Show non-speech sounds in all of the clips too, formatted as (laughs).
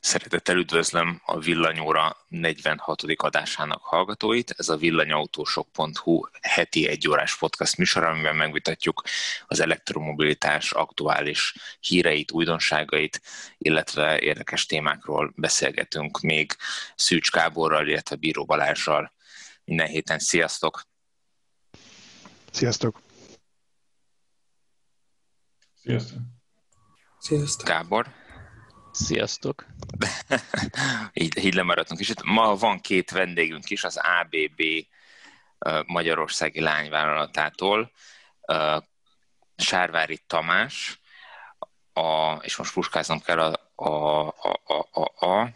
Szeretettel üdvözlöm a Villanyóra 46. adásának hallgatóit. Ez a villanyautósok.hu heti egyórás podcast műsor, amiben megvitatjuk az elektromobilitás aktuális híreit, újdonságait, illetve érdekes témákról beszélgetünk még Szűcs Káborral, illetve Bíró Balázsral minden héten. Sziasztok! Sziasztok! Sziasztok! Sziasztok! Gábor! Sziasztok! (laughs) így, így lemaradtunk is. Ma van két vendégünk is, az ABB Magyarországi lányvállalatától, Sárvári Tamás, a, és most puskáznom kell a, a, a, a, a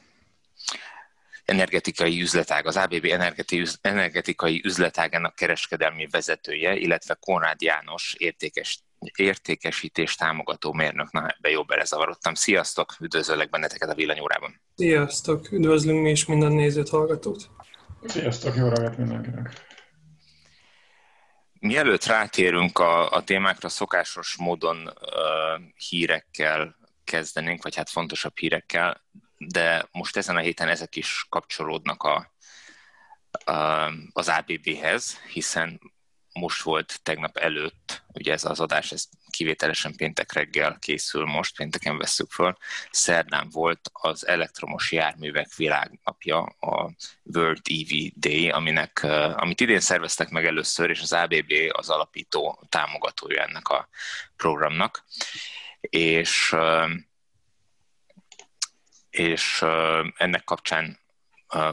energetikai üzletág, az ABB energetikai üzletágának kereskedelmi vezetője, illetve Konrád János értékes értékesítés támogató mérnök. Na, ebbe jobb belezavarodtam. Sziasztok, üdvözöllek benneteket a villanyórában. Sziasztok, üdvözlünk mi is minden nézőt, hallgatót. Sziasztok, jó reggelt mindenkinek. Mielőtt rátérünk a, a témákra, szokásos módon uh, hírekkel kezdenénk, vagy hát fontosabb hírekkel, de most ezen a héten ezek is kapcsolódnak a, a, az ABB-hez, hiszen most volt tegnap előtt, ugye ez az adás, ez kivételesen péntek reggel készül most, pénteken veszük föl, szerdán volt az elektromos járművek világnapja, a World EV Day, aminek, amit idén szerveztek meg először, és az ABB az alapító támogatója ennek a programnak. És, és ennek kapcsán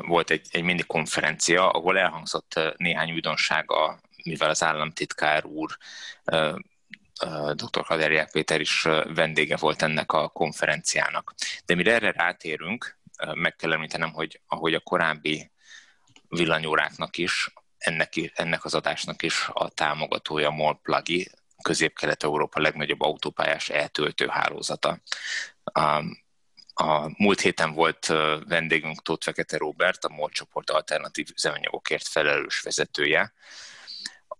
volt egy, egy mini konferencia, ahol elhangzott néhány újdonság a mivel az államtitkár úr dr. Kaderják Péter is vendége volt ennek a konferenciának. De mire erre rátérünk, meg kell említenem, hogy ahogy a korábbi villanyóráknak is, ennek, ennek az adásnak is a támogatója MOL Plagi, Közép-Kelet-Európa legnagyobb autópályás eltöltő hálózata. A, a múlt héten volt vendégünk Tóth Fekete Robert, a MOL csoport alternatív üzemanyagokért felelős vezetője,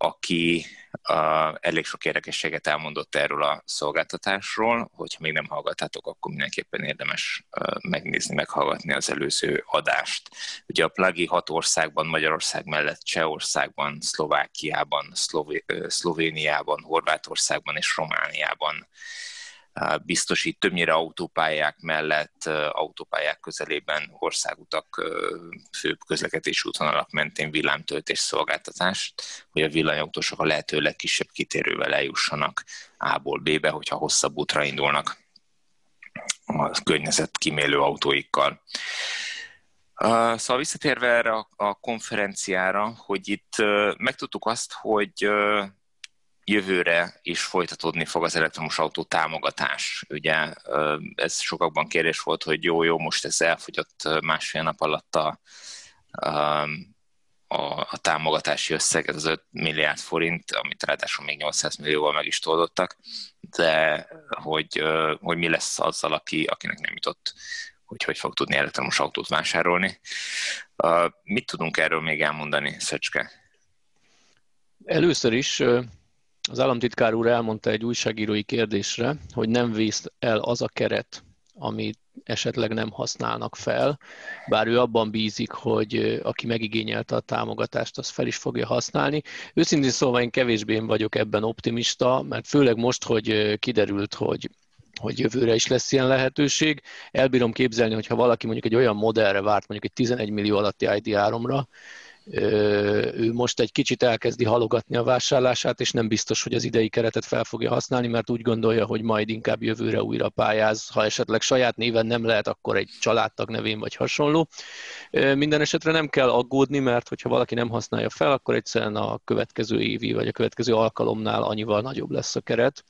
aki uh, elég sok érdekességet elmondott erről a szolgáltatásról, hogyha még nem hallgattátok, akkor mindenképpen érdemes megnézni, meghallgatni az előző adást. Ugye a plagi hat országban, Magyarország mellett Csehországban, Szlovákiában, Szlové- Szlovéniában, Horvátországban és Romániában biztosít többnyire autópályák mellett, autópályák közelében országutak, főbb közlekedési útvonalak mentén villámtöltés szolgáltatást, hogy a villanyautósok a lehető legkisebb kitérővel eljussanak A-ból B-be, hogyha hosszabb útra indulnak a környezet kimélő autóikkal. Szóval visszatérve erre a konferenciára, hogy itt megtudtuk azt, hogy jövőre is folytatódni fog az elektromos autó támogatás. Ugye ez sokakban kérdés volt, hogy jó, jó, most ez elfogyott másfél nap alatt a, a, a támogatási összeg, ez az 5 milliárd forint, amit ráadásul még 800 millióval meg is toldottak, de hogy, hogy mi lesz azzal, aki, akinek nem jutott hogy hogy fog tudni elektromos autót vásárolni. Mit tudunk erről még elmondani, Szöcske? Először is az államtitkár úr elmondta egy újságírói kérdésre, hogy nem vész el az a keret, amit esetleg nem használnak fel, bár ő abban bízik, hogy aki megigényelte a támogatást, az fel is fogja használni. Őszintén szóval én kevésbé vagyok ebben optimista, mert főleg most, hogy kiderült, hogy hogy jövőre is lesz ilyen lehetőség. Elbírom képzelni, hogy ha valaki mondjuk egy olyan modellre várt, mondjuk egy 11 millió alatti ID3-ra, ő most egy kicsit elkezdi halogatni a vásárlását, és nem biztos, hogy az idei keretet fel fogja használni, mert úgy gondolja, hogy majd inkább jövőre újra pályáz. Ha esetleg saját néven nem lehet, akkor egy családtag nevén vagy hasonló. Minden esetre nem kell aggódni, mert hogyha valaki nem használja fel, akkor egyszerűen a következő évi vagy a következő alkalomnál annyival nagyobb lesz a keret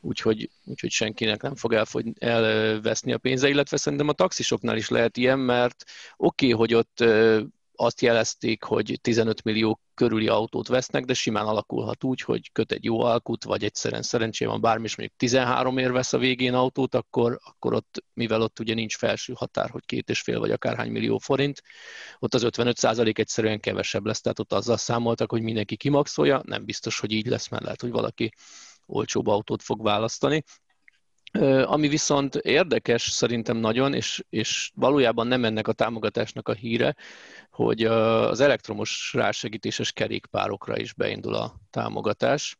úgyhogy, úgyhogy senkinek nem fog elfogy, elveszni a pénze, illetve szerintem a taxisoknál is lehet ilyen, mert oké, okay, hogy ott azt jelezték, hogy 15 millió körüli autót vesznek, de simán alakulhat úgy, hogy köt egy jó alkut, vagy egyszerűen szerencsé van bármi, és mondjuk 13 ér vesz a végén autót, akkor, akkor ott, mivel ott ugye nincs felső határ, hogy két és fél vagy akárhány millió forint, ott az 55 százalék egyszerűen kevesebb lesz, tehát ott azzal számoltak, hogy mindenki kimaxolja, nem biztos, hogy így lesz, mert lehet, hogy valaki olcsóbb autót fog választani. Ami viszont érdekes szerintem nagyon, és, és valójában nem ennek a támogatásnak a híre, hogy az elektromos rásegítéses kerékpárokra is beindul a támogatás.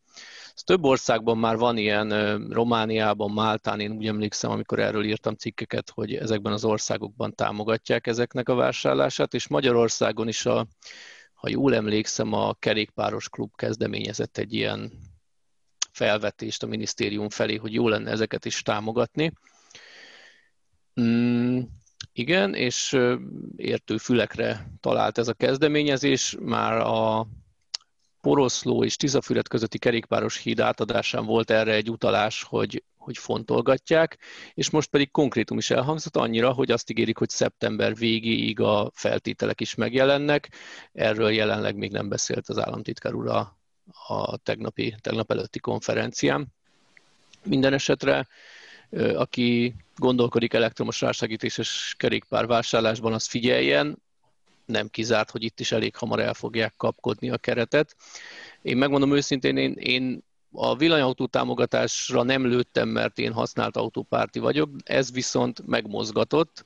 Ez több országban már van ilyen, Romániában, Máltán, én úgy emlékszem, amikor erről írtam cikkeket, hogy ezekben az országokban támogatják ezeknek a vásárlását, és Magyarországon is, a, ha jól emlékszem, a kerékpáros klub kezdeményezett egy ilyen felvetést a minisztérium felé, hogy jó lenne ezeket is támogatni. Mm, igen, és értő fülekre talált ez a kezdeményezés. Már a Poroszló és Tizafüred közötti kerékpáros híd átadásán volt erre egy utalás, hogy, hogy fontolgatják, és most pedig konkrétum is elhangzott annyira, hogy azt ígérik, hogy szeptember végéig a feltételek is megjelennek. Erről jelenleg még nem beszélt az államtitkár úr a, a tegnapi, tegnap előtti konferencián. Minden esetre, aki gondolkodik elektromos rásegítéses kerékpár vásárlásban, az figyeljen, nem kizárt, hogy itt is elég hamar el fogják kapkodni a keretet. Én megmondom őszintén, én, én a villanyautó támogatásra nem lőttem, mert én használt autópárti vagyok, ez viszont megmozgatott,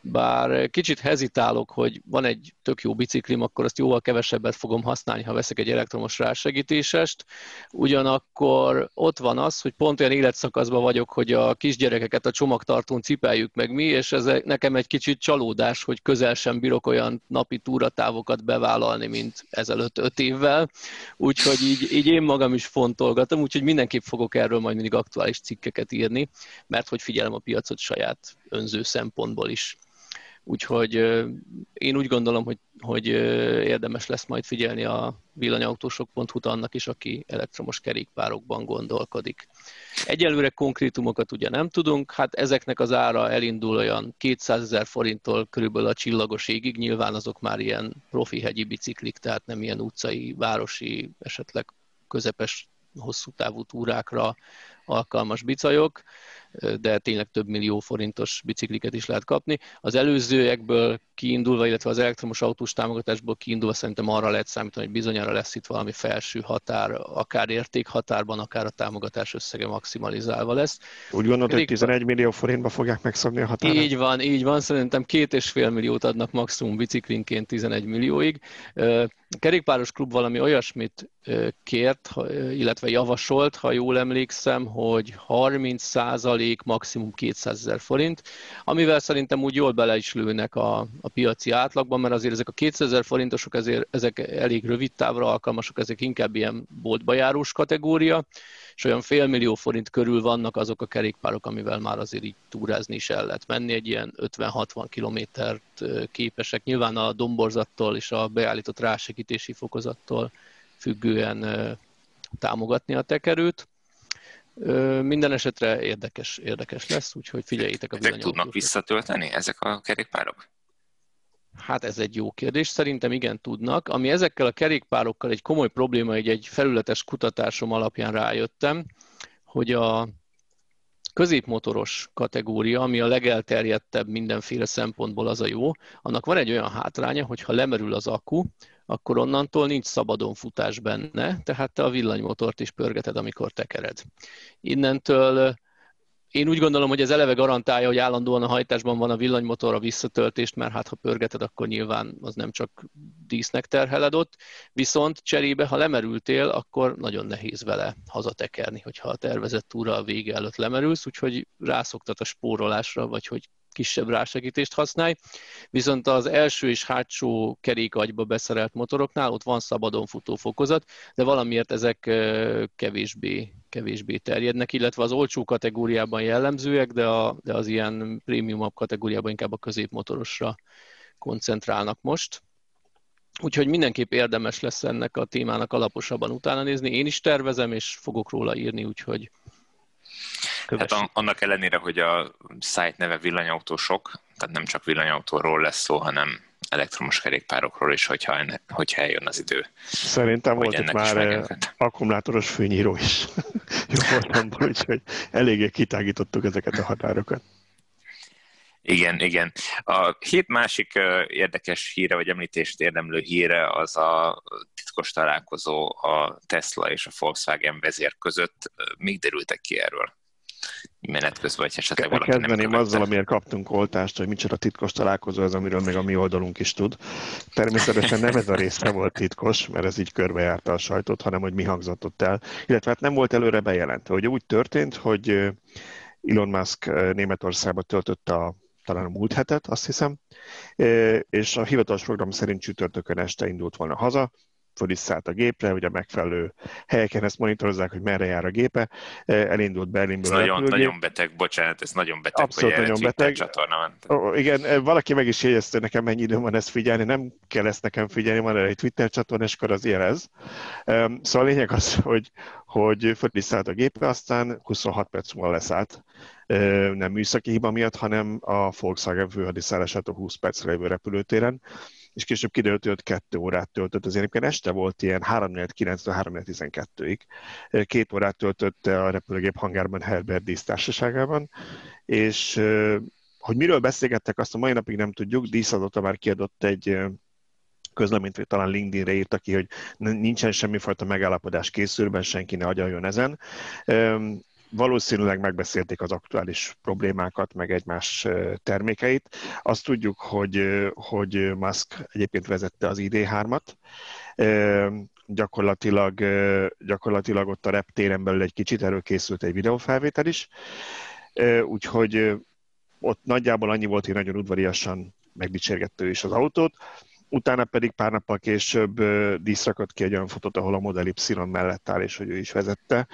bár kicsit hezitálok, hogy van egy tök jó biciklim, akkor azt jóval kevesebbet fogom használni, ha veszek egy elektromos rásegítésest. Ugyanakkor ott van az, hogy pont olyan életszakaszban vagyok, hogy a kisgyerekeket a csomagtartón cipeljük meg mi, és ez nekem egy kicsit csalódás, hogy közel sem bírok olyan napi túratávokat bevállalni, mint ezelőtt öt évvel. Úgyhogy így, így én magam is fontolgatom, úgyhogy mindenképp fogok erről majd mindig aktuális cikkeket írni, mert hogy figyelem a piacot saját önző szempontból is. Úgyhogy én úgy gondolom, hogy, hogy érdemes lesz majd figyelni a villanyautósok.hu annak is, aki elektromos kerékpárokban gondolkodik. Egyelőre konkrétumokat ugye nem tudunk, hát ezeknek az ára elindul olyan 200 ezer forinttól körülbelül a csillagos égig, nyilván azok már ilyen profi hegyi biciklik, tehát nem ilyen utcai, városi, esetleg közepes hosszú távú túrákra alkalmas bicajok de tényleg több millió forintos bicikliket is lehet kapni. Az előzőekből kiindulva, illetve az elektromos autós támogatásból kiindulva szerintem arra lehet számítani, hogy bizonyára lesz itt valami felső határ, akár értékhatárban, akár a támogatás összege maximalizálva lesz. Úgy gondolod, hogy 11 millió forintba fogják megszabni a határt? Így van, így van, szerintem két és fél milliót adnak maximum biciklinként 11 millióig. Kerékpáros klub valami olyasmit kért, illetve javasolt, ha jól emlékszem, hogy 30 százalék, maximum 200 ezer forint, amivel szerintem úgy jól bele is lőnek a, a piaci átlagban, mert azért ezek a 200 ezer forintosok ezért, ezek elég rövid távra alkalmasok, ezek inkább ilyen boltba járós kategória, és olyan félmillió forint körül vannak azok a kerékpárok, amivel már azért így túrázni is el lehet menni, egy ilyen 50-60 kilométert képesek. Nyilván a domborzattól és a beállított rásegítési fokozattól függően támogatni a tekerőt. Minden esetre érdekes, érdekes lesz, úgyhogy figyeljétek a Ezek tudnak visszatölteni, ezek a kerékpárok? Hát ez egy jó kérdés. Szerintem igen tudnak. Ami ezekkel a kerékpárokkal egy komoly probléma, egy, egy felületes kutatásom alapján rájöttem, hogy a középmotoros kategória, ami a legelterjedtebb mindenféle szempontból az a jó, annak van egy olyan hátránya, hogy ha lemerül az akku, akkor onnantól nincs szabadon futás benne, tehát te a villanymotort is pörgeted, amikor tekered. Innentől én úgy gondolom, hogy ez eleve garantálja, hogy állandóan a hajtásban van a villanymotor a visszatöltést, mert hát ha pörgeted, akkor nyilván az nem csak dísznek terheled ott, viszont cserébe, ha lemerültél, akkor nagyon nehéz vele hazatekerni, hogyha a tervezett túra a vége előtt lemerülsz, úgyhogy rászoktat a spórolásra, vagy hogy kisebb rásegítést használj. Viszont az első és hátsó kerékagyba beszerelt motoroknál ott van szabadon futó fokozat, de valamiért ezek kevésbé, kevésbé terjednek, illetve az olcsó kategóriában jellemzőek, de, a, de az ilyen prémiumabb kategóriában inkább a középmotorosra koncentrálnak most. Úgyhogy mindenképp érdemes lesz ennek a témának alaposabban utána nézni. Én is tervezem, és fogok róla írni, úgyhogy Hát annak ellenére, hogy a site neve villanyautósok, tehát nem csak villanyautóról lesz szó, hanem elektromos kerékpárokról is, hogyha, enne, hogyha eljön az idő. Szerintem volt itt már eh, akkumulátoros fűnyíró is. (laughs) Jó voltamból, úgyhogy eléggé kitágítottuk ezeket a határokat. Igen, igen. A hét másik eh, érdekes híre, vagy említést érdemlő híre az a titkos találkozó a Tesla és a Volkswagen vezér között. Még derültek ki erről? Menet közben, vagy esetleg valaki Kezdeném nem azzal, amiért kaptunk oltást, hogy micsoda titkos találkozó ez, amiről még a mi oldalunk is tud. Természetesen nem ez a része volt titkos, mert ez így körbejárta a sajtót, hanem hogy mi hangzott ott el. Illetve hát nem volt előre bejelentve. Ugye úgy történt, hogy Elon Musk Németországba töltötte a talán a múlt hetet, azt hiszem, és a hivatalos program szerint csütörtökön este indult volna haza, földiszállt a gépre, ugye a megfelelő helyeken ezt monitorozzák, hogy merre jár a gépe, elindult Berlinből. Ez nagyon, nagyon beteg, bocsánat, ez nagyon beteg, Abszolút hogy nagyon beteg. csatorna van. Oh, igen, valaki meg is jegyezte nekem, mennyi időm van ezt figyelni, nem kell ezt nekem figyelni, van egy Twitter csatorna, és akkor az jelez. Szóval a lényeg az, hogy, hogy földiszállt a gépre, aztán 26 perc múlva leszállt nem műszaki hiba miatt, hanem a Volkswagen főhadiszállásától 20 percre lévő repülőtéren, és később kiderült, hogy 2 órát töltött. Az egyébként este volt ilyen 3.9-től 3.12-ig. Két órát töltött a repülőgép hangárban Herbert Dísz társaságában, és hogy miről beszélgettek, azt a mai napig nem tudjuk. Dísz azóta már kiadott egy közleményt, vagy talán LinkedIn-re írta ki, hogy nincsen semmifajta megállapodás készülben, senki ne agyaljon ezen valószínűleg megbeszélték az aktuális problémákat, meg egymás termékeit. Azt tudjuk, hogy, hogy Musk egyébként vezette az ID3-at, gyakorlatilag, gyakorlatilag ott a reptéren belül egy kicsit erről készült egy videófelvétel is, úgyhogy ott nagyjából annyi volt, hogy nagyon udvariasan megdicsérgette is az autót, utána pedig pár nappal később díszrakott ki egy olyan fotót, ahol a Model Y mellett áll, és hogy ő is vezette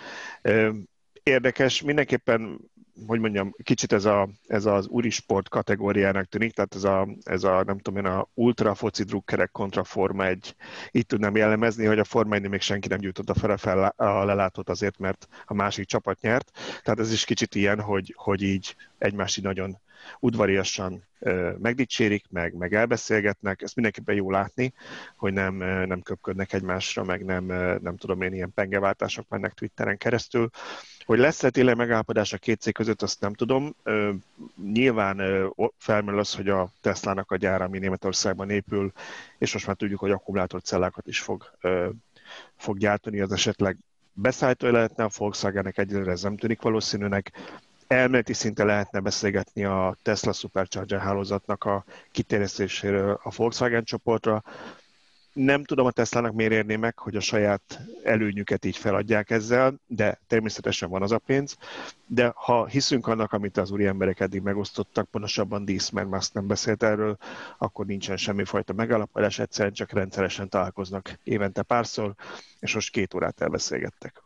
érdekes, mindenképpen hogy mondjam, kicsit ez, a, ez az úrisport kategóriának tűnik, tehát ez a, ez a nem tudom én, a ultra foci drukkerek kontra Forma egy, így tudnám jellemezni, hogy a Forma 1 még senki nem gyújtotta fel a, fel a lelátót azért, mert a másik csapat nyert. Tehát ez is kicsit ilyen, hogy, hogy így egymás így nagyon udvariasan megdicsérik, meg, meg elbeszélgetnek, ezt mindenképpen jó látni, hogy nem, nem köpködnek egymásra, meg nem, nem tudom én, ilyen pengeváltások mennek Twitteren keresztül. Hogy lesz-e tényleg megállapodás a két cég között, azt nem tudom. Nyilván felmerül az, hogy a Tesla-nak a gyára, ami Németországban épül, és most már tudjuk, hogy akkumulátorcellákat is fog, fog gyártani, az esetleg beszállító lehetne a Volkswagen-nek egyelőre ez nem tűnik valószínűnek. Elméleti szinte lehetne beszélgetni a Tesla Supercharger hálózatnak a kiterjesztéséről a Volkswagen csoportra, nem tudom a Teslának miért érné meg, hogy a saját előnyüket így feladják ezzel, de természetesen van az a pénz. De ha hiszünk annak, amit az úri emberek eddig megosztottak, pontosabban Dísz, mert már nem beszélt erről, akkor nincsen semmifajta megállapodás, egyszerűen csak rendszeresen találkoznak évente párszor, és most két órát elbeszélgettek.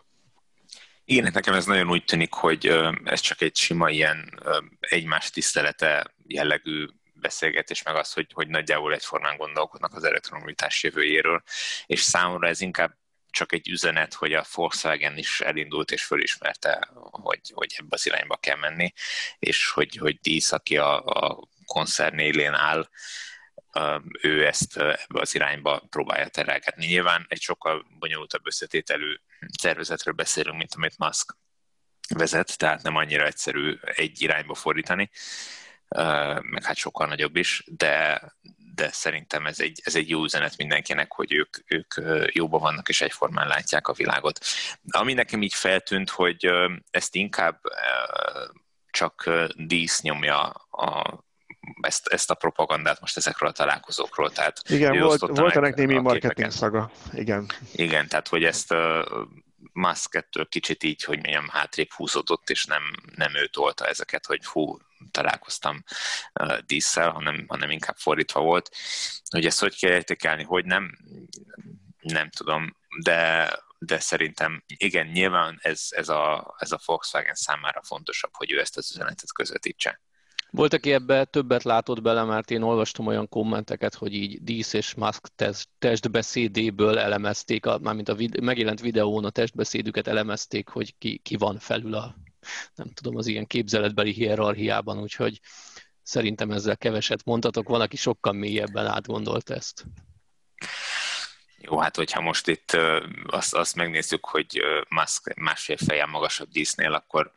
Igen, nekem ez nagyon úgy tűnik, hogy ez csak egy sima ilyen egymás tisztelete jellegű beszélgetés, meg az, hogy, hogy nagyjából egyformán gondolkodnak az elektromobilitás jövőjéről, és számomra ez inkább csak egy üzenet, hogy a Volkswagen is elindult és fölismerte, hogy, hogy ebbe az irányba kell menni, és hogy, hogy Dísz, aki a, a koncern élén áll, ő ezt ebbe az irányba próbálja terelgetni. Nyilván egy sokkal bonyolultabb összetételű szervezetről beszélünk, mint amit Musk vezet, tehát nem annyira egyszerű egy irányba fordítani, meg hát sokkal nagyobb is, de, de szerintem ez egy, ez egy jó üzenet mindenkinek, hogy ők, ők jóban vannak és egyformán látják a világot. Ami nekem így feltűnt, hogy ezt inkább csak dísz nyomja a, ezt, ezt a propagandát most ezekről a találkozókról. Tehát Igen, volt, volt ennek némi marketing szaga. Igen. Igen, tehát hogy ezt Musk ettől kicsit így, hogy mondjam, hátrébb húzódott, és nem, nem ő tolta ezeket, hogy hú, találkoztam uh, díszsel, hanem, hanem inkább fordítva volt. Hogy ezt hogy kell értékelni, hogy nem, nem tudom, de, de szerintem igen, nyilván ez, ez, a, ez a Volkswagen számára fontosabb, hogy ő ezt az üzenetet közvetítse. Volt, aki ebbe többet látott bele, mert én olvastam olyan kommenteket, hogy így Dísz és Musk test, testbeszédéből elemezték, a, mármint a vid- megjelent videón a testbeszédüket elemezték, hogy ki, ki van felül a, nem tudom, az ilyen képzeletbeli hierarchiában, úgyhogy szerintem ezzel keveset mondhatok. Van, aki sokkal mélyebben átgondolt ezt. Jó, hát hogyha most itt azt, azt megnézzük, hogy Musk másfél fejem magasabb dísznél, akkor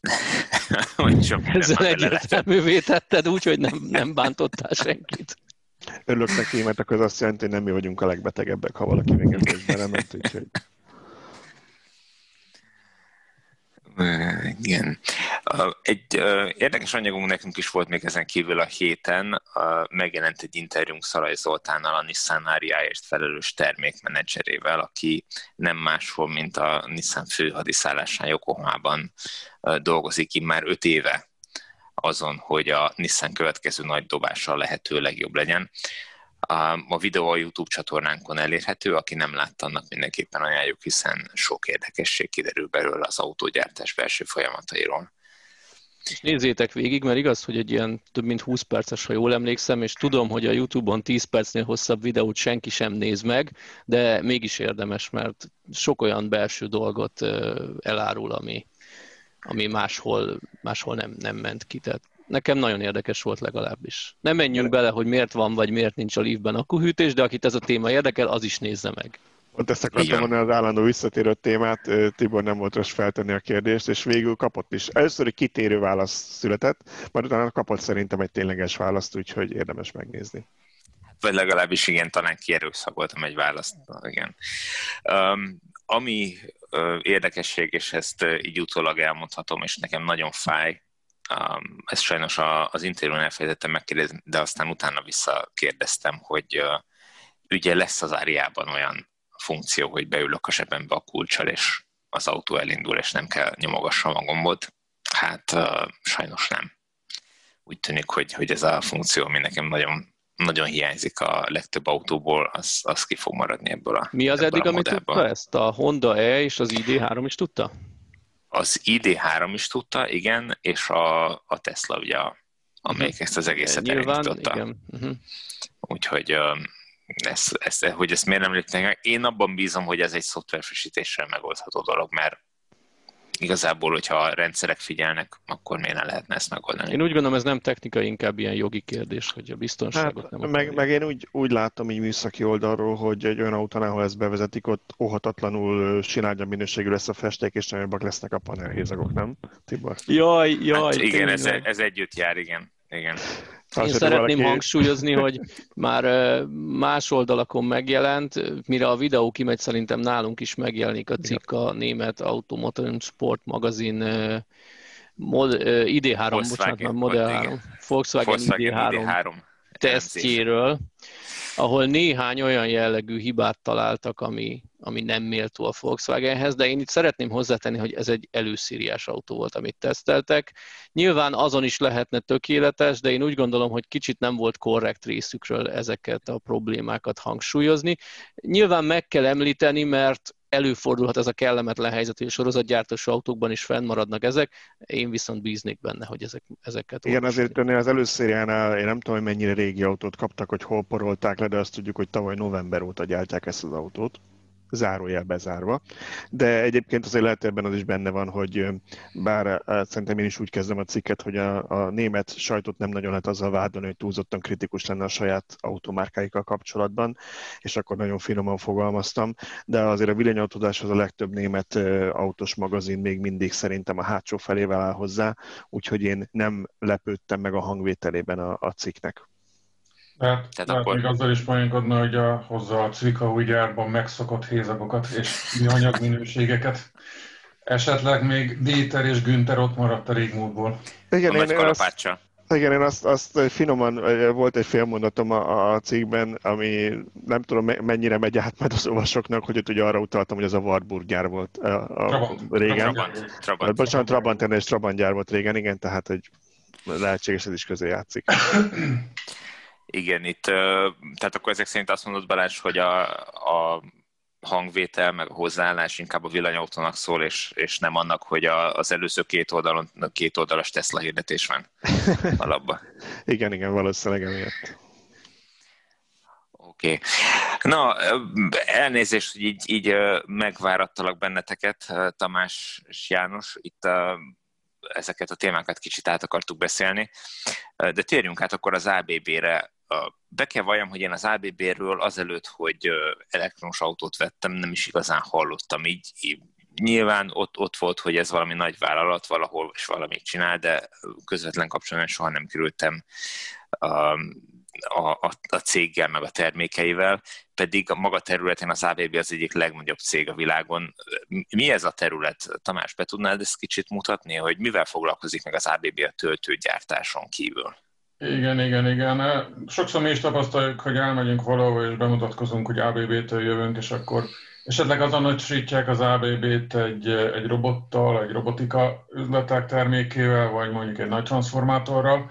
(laughs) Ezzel egyértelművé tetted úgy, hogy nem, nem bántottál senkit. Örülök neki, mert akkor az azt jelenti, hogy nem mi vagyunk a legbetegebbek, ha valaki még ebben belement, úgyhogy... Igen. Egy érdekes anyagunk nekünk is volt még ezen kívül a héten. Megjelent egy interjúnk Szalaj Zoltánnal, a Nissan Ariáért felelős termékmenedzserével, aki nem máshol, mint a Nissan főhadiszállásán Yokohamában dolgozik ki már öt éve azon, hogy a Nissan következő nagy dobása lehető legjobb legyen. A videó a YouTube csatornánkon elérhető, aki nem látta, annak mindenképpen ajánljuk, hiszen sok érdekesség kiderül belőle az autógyártás belső folyamatairól. És nézzétek végig, mert igaz, hogy egy ilyen több mint 20 perces, ha jól emlékszem, és tudom, hogy a YouTube-on 10 percnél hosszabb videót senki sem néz meg, de mégis érdemes, mert sok olyan belső dolgot elárul, ami, ami máshol, máshol nem, nem ment ki. Tehát nekem nagyon érdekes volt legalábbis. Nem menjünk bele, hogy miért van, vagy miért nincs a liftben akkuhűtés, de akit ez a téma érdekel, az is nézze meg. Pont ezt akartam mondani az állandó visszatérő témát, Tibor nem volt most feltenni a kérdést, és végül kapott is. Először egy kitérő válasz született, majd utána kapott szerintem egy tényleges választ, úgyhogy érdemes megnézni. Vagy legalábbis igen, talán kierőszakoltam egy választ. Igen. Um, ami uh, érdekesség, és ezt uh, így utólag elmondhatom, és nekem nagyon fáj, Um, ezt sajnos a, az interjún elfelejtettem megkérdezni, de aztán utána visszakérdeztem, hogy uh, ugye lesz az áriában olyan funkció, hogy beülök a zsebembe a kulcsal, és az autó elindul, és nem kell nyomogassam a gombot. Hát uh, sajnos nem. Úgy tűnik, hogy, hogy ez a funkció, ami nekem nagyon, nagyon hiányzik a legtöbb autóból, az, az ki fog maradni ebből a Mi az eddig, amit tudta ezt? A Honda E és az ID3 is tudta? Az ID3 is tudta, igen, és a, a Tesla ugye, amelyik mhm. ezt az egészet Nyilván, elindította. Igen. Uh-huh. Úgyhogy ezt, ezt, hogy ezt miért nem léptek Én abban bízom, hogy ez egy szoftverfrissítéssel megoldható dolog, mert igazából, hogyha a rendszerek figyelnek, akkor miért ne lehetne ezt megoldani? Én úgy gondolom, ez nem technikai, inkább ilyen jogi kérdés, hogy a biztonságot hát, nem meg, meg én úgy, úgy látom így műszaki oldalról, hogy egy olyan autónál, ahol ezt bevezetik, ott óhatatlanul sinálja minőségű lesz a festék, és nagyobbak lesznek a panelhézagok, nem, Tibor? Jaj, jaj. Hát igen, ez, ez együtt jár, igen. igen. Én szeretném valaki... hangsúlyozni, hogy már más oldalakon megjelent, mire a videó kimegy, szerintem nálunk is megjelenik a cikk a német Automotor Sport magazin mod, ID3, Volkswagen, bocsánat, Model 3, Volkswagen, Volkswagen ID3, ID3 tesztjéről, ahol néhány olyan jellegű hibát találtak, ami, ami nem méltó a Volkswagenhez, de én itt szeretném hozzátenni, hogy ez egy előszíriás autó volt, amit teszteltek. Nyilván azon is lehetne tökéletes, de én úgy gondolom, hogy kicsit nem volt korrekt részükről ezeket a problémákat hangsúlyozni. Nyilván meg kell említeni, mert előfordulhat ez a kellemetlen helyzet, hogy a sorozatgyártós autókban is fennmaradnak ezek, én viszont bíznék benne, hogy ezek, ezeket... Igen, azért önnél az előszériánál én nem tudom, hogy mennyire régi autót kaptak, hogy hol porolták le, de azt tudjuk, hogy tavaly november óta gyártják ezt az autót zárójel bezárva. De egyébként azért lehet ebben az is benne van, hogy bár szerintem én is úgy kezdem a cikket, hogy a, a német sajtot nem nagyon lehet azzal vádolni, hogy túlzottan kritikus lenne a saját automárkáikkal kapcsolatban, és akkor nagyon finoman fogalmaztam, de azért a villanyautódáshoz a legtöbb német autós magazin még mindig szerintem a hátsó felével áll hozzá, úgyhogy én nem lepődtem meg a hangvételében a, a cikknek. Tehát, Tehát akkor... még azzal is poénkodna, hogy a, hozza a Cvika új gyárban megszokott hézagokat és műanyag minőségeket. Esetleg még Déter és Günther ott maradt a régmúltból. Igen, a én, azt, igen, én azt, azt finoman, volt egy félmondatom a, a cikkben, ami nem tudom mennyire megy át majd az olvasóknak, hogy ott ugye arra utaltam, hogy az a Warburg gyár volt a, a Trabant. régen. Trabant. Trabant. Bocsánat, Trabant és Trabant gyár volt régen, igen, tehát hogy lehetséges ez is közé játszik. (coughs) Igen, itt, tehát akkor ezek szerint azt mondod Balázs, hogy a, a hangvétel, meg a hozzáállás inkább a villanyautónak szól, és, és nem annak, hogy a, az előző két oldalon két oldalas Tesla hirdetés van alapban. (laughs) igen, igen, valószínűleg emiatt. Oké. Okay. Na, elnézést, hogy így, így megvárattalak benneteket, Tamás és János. Itt ezeket a témákat kicsit át akartuk beszélni, de térjünk át akkor az ABB-re be kell valljam, hogy én az ABB-ről azelőtt, hogy elektromos autót vettem, nem is igazán hallottam. Így, nyilván ott, ott volt, hogy ez valami nagy vállalat valahol, és valamit csinál, de közvetlen kapcsolatban soha nem kerültem um, a, a, a céggel, meg a termékeivel, pedig a maga területen az ABB az egyik legnagyobb cég a világon. Mi ez a terület? Tamás, be tudnád ezt kicsit mutatni, hogy mivel foglalkozik meg az ABB a töltőgyártáson kívül? Igen, igen, igen. Sokszor mi is tapasztaljuk, hogy elmegyünk valahol és bemutatkozunk, hogy ABB-től jövünk, és akkor esetleg azonosítják az ABB-t egy, egy robottal, egy robotika üzletek termékével, vagy mondjuk egy nagy transformátorral,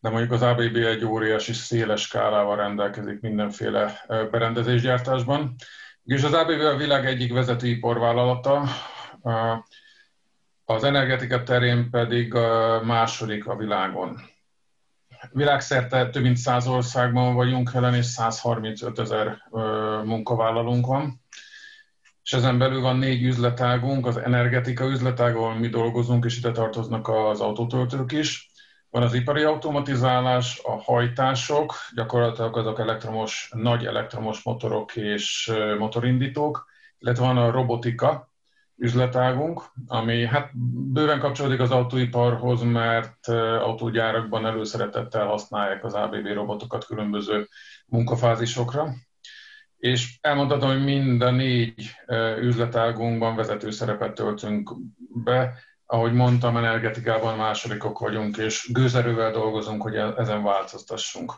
de mondjuk az ABB egy óriási széles skálával rendelkezik mindenféle berendezésgyártásban. És az ABB a világ egyik vezető iparvállalata, az energetika terén pedig a második a világon. Világszerte több mint 100 országban vagyunk jelen, és 135 ezer munkavállalónk van. És ezen belül van négy üzletágunk, az energetika üzletág, ahol mi dolgozunk, és ide tartoznak az autótöltők is. Van az ipari automatizálás, a hajtások, gyakorlatilag azok elektromos, nagy elektromos motorok és motorindítók, illetve van a robotika, üzletágunk, ami hát bőven kapcsolódik az autóiparhoz, mert autógyárakban előszeretettel használják az ABB robotokat különböző munkafázisokra. És elmondhatom, hogy mind a négy üzletágunkban vezető szerepet töltünk be. Ahogy mondtam, energetikában másodikok vagyunk, és gőzerővel dolgozunk, hogy e-, ezen változtassunk.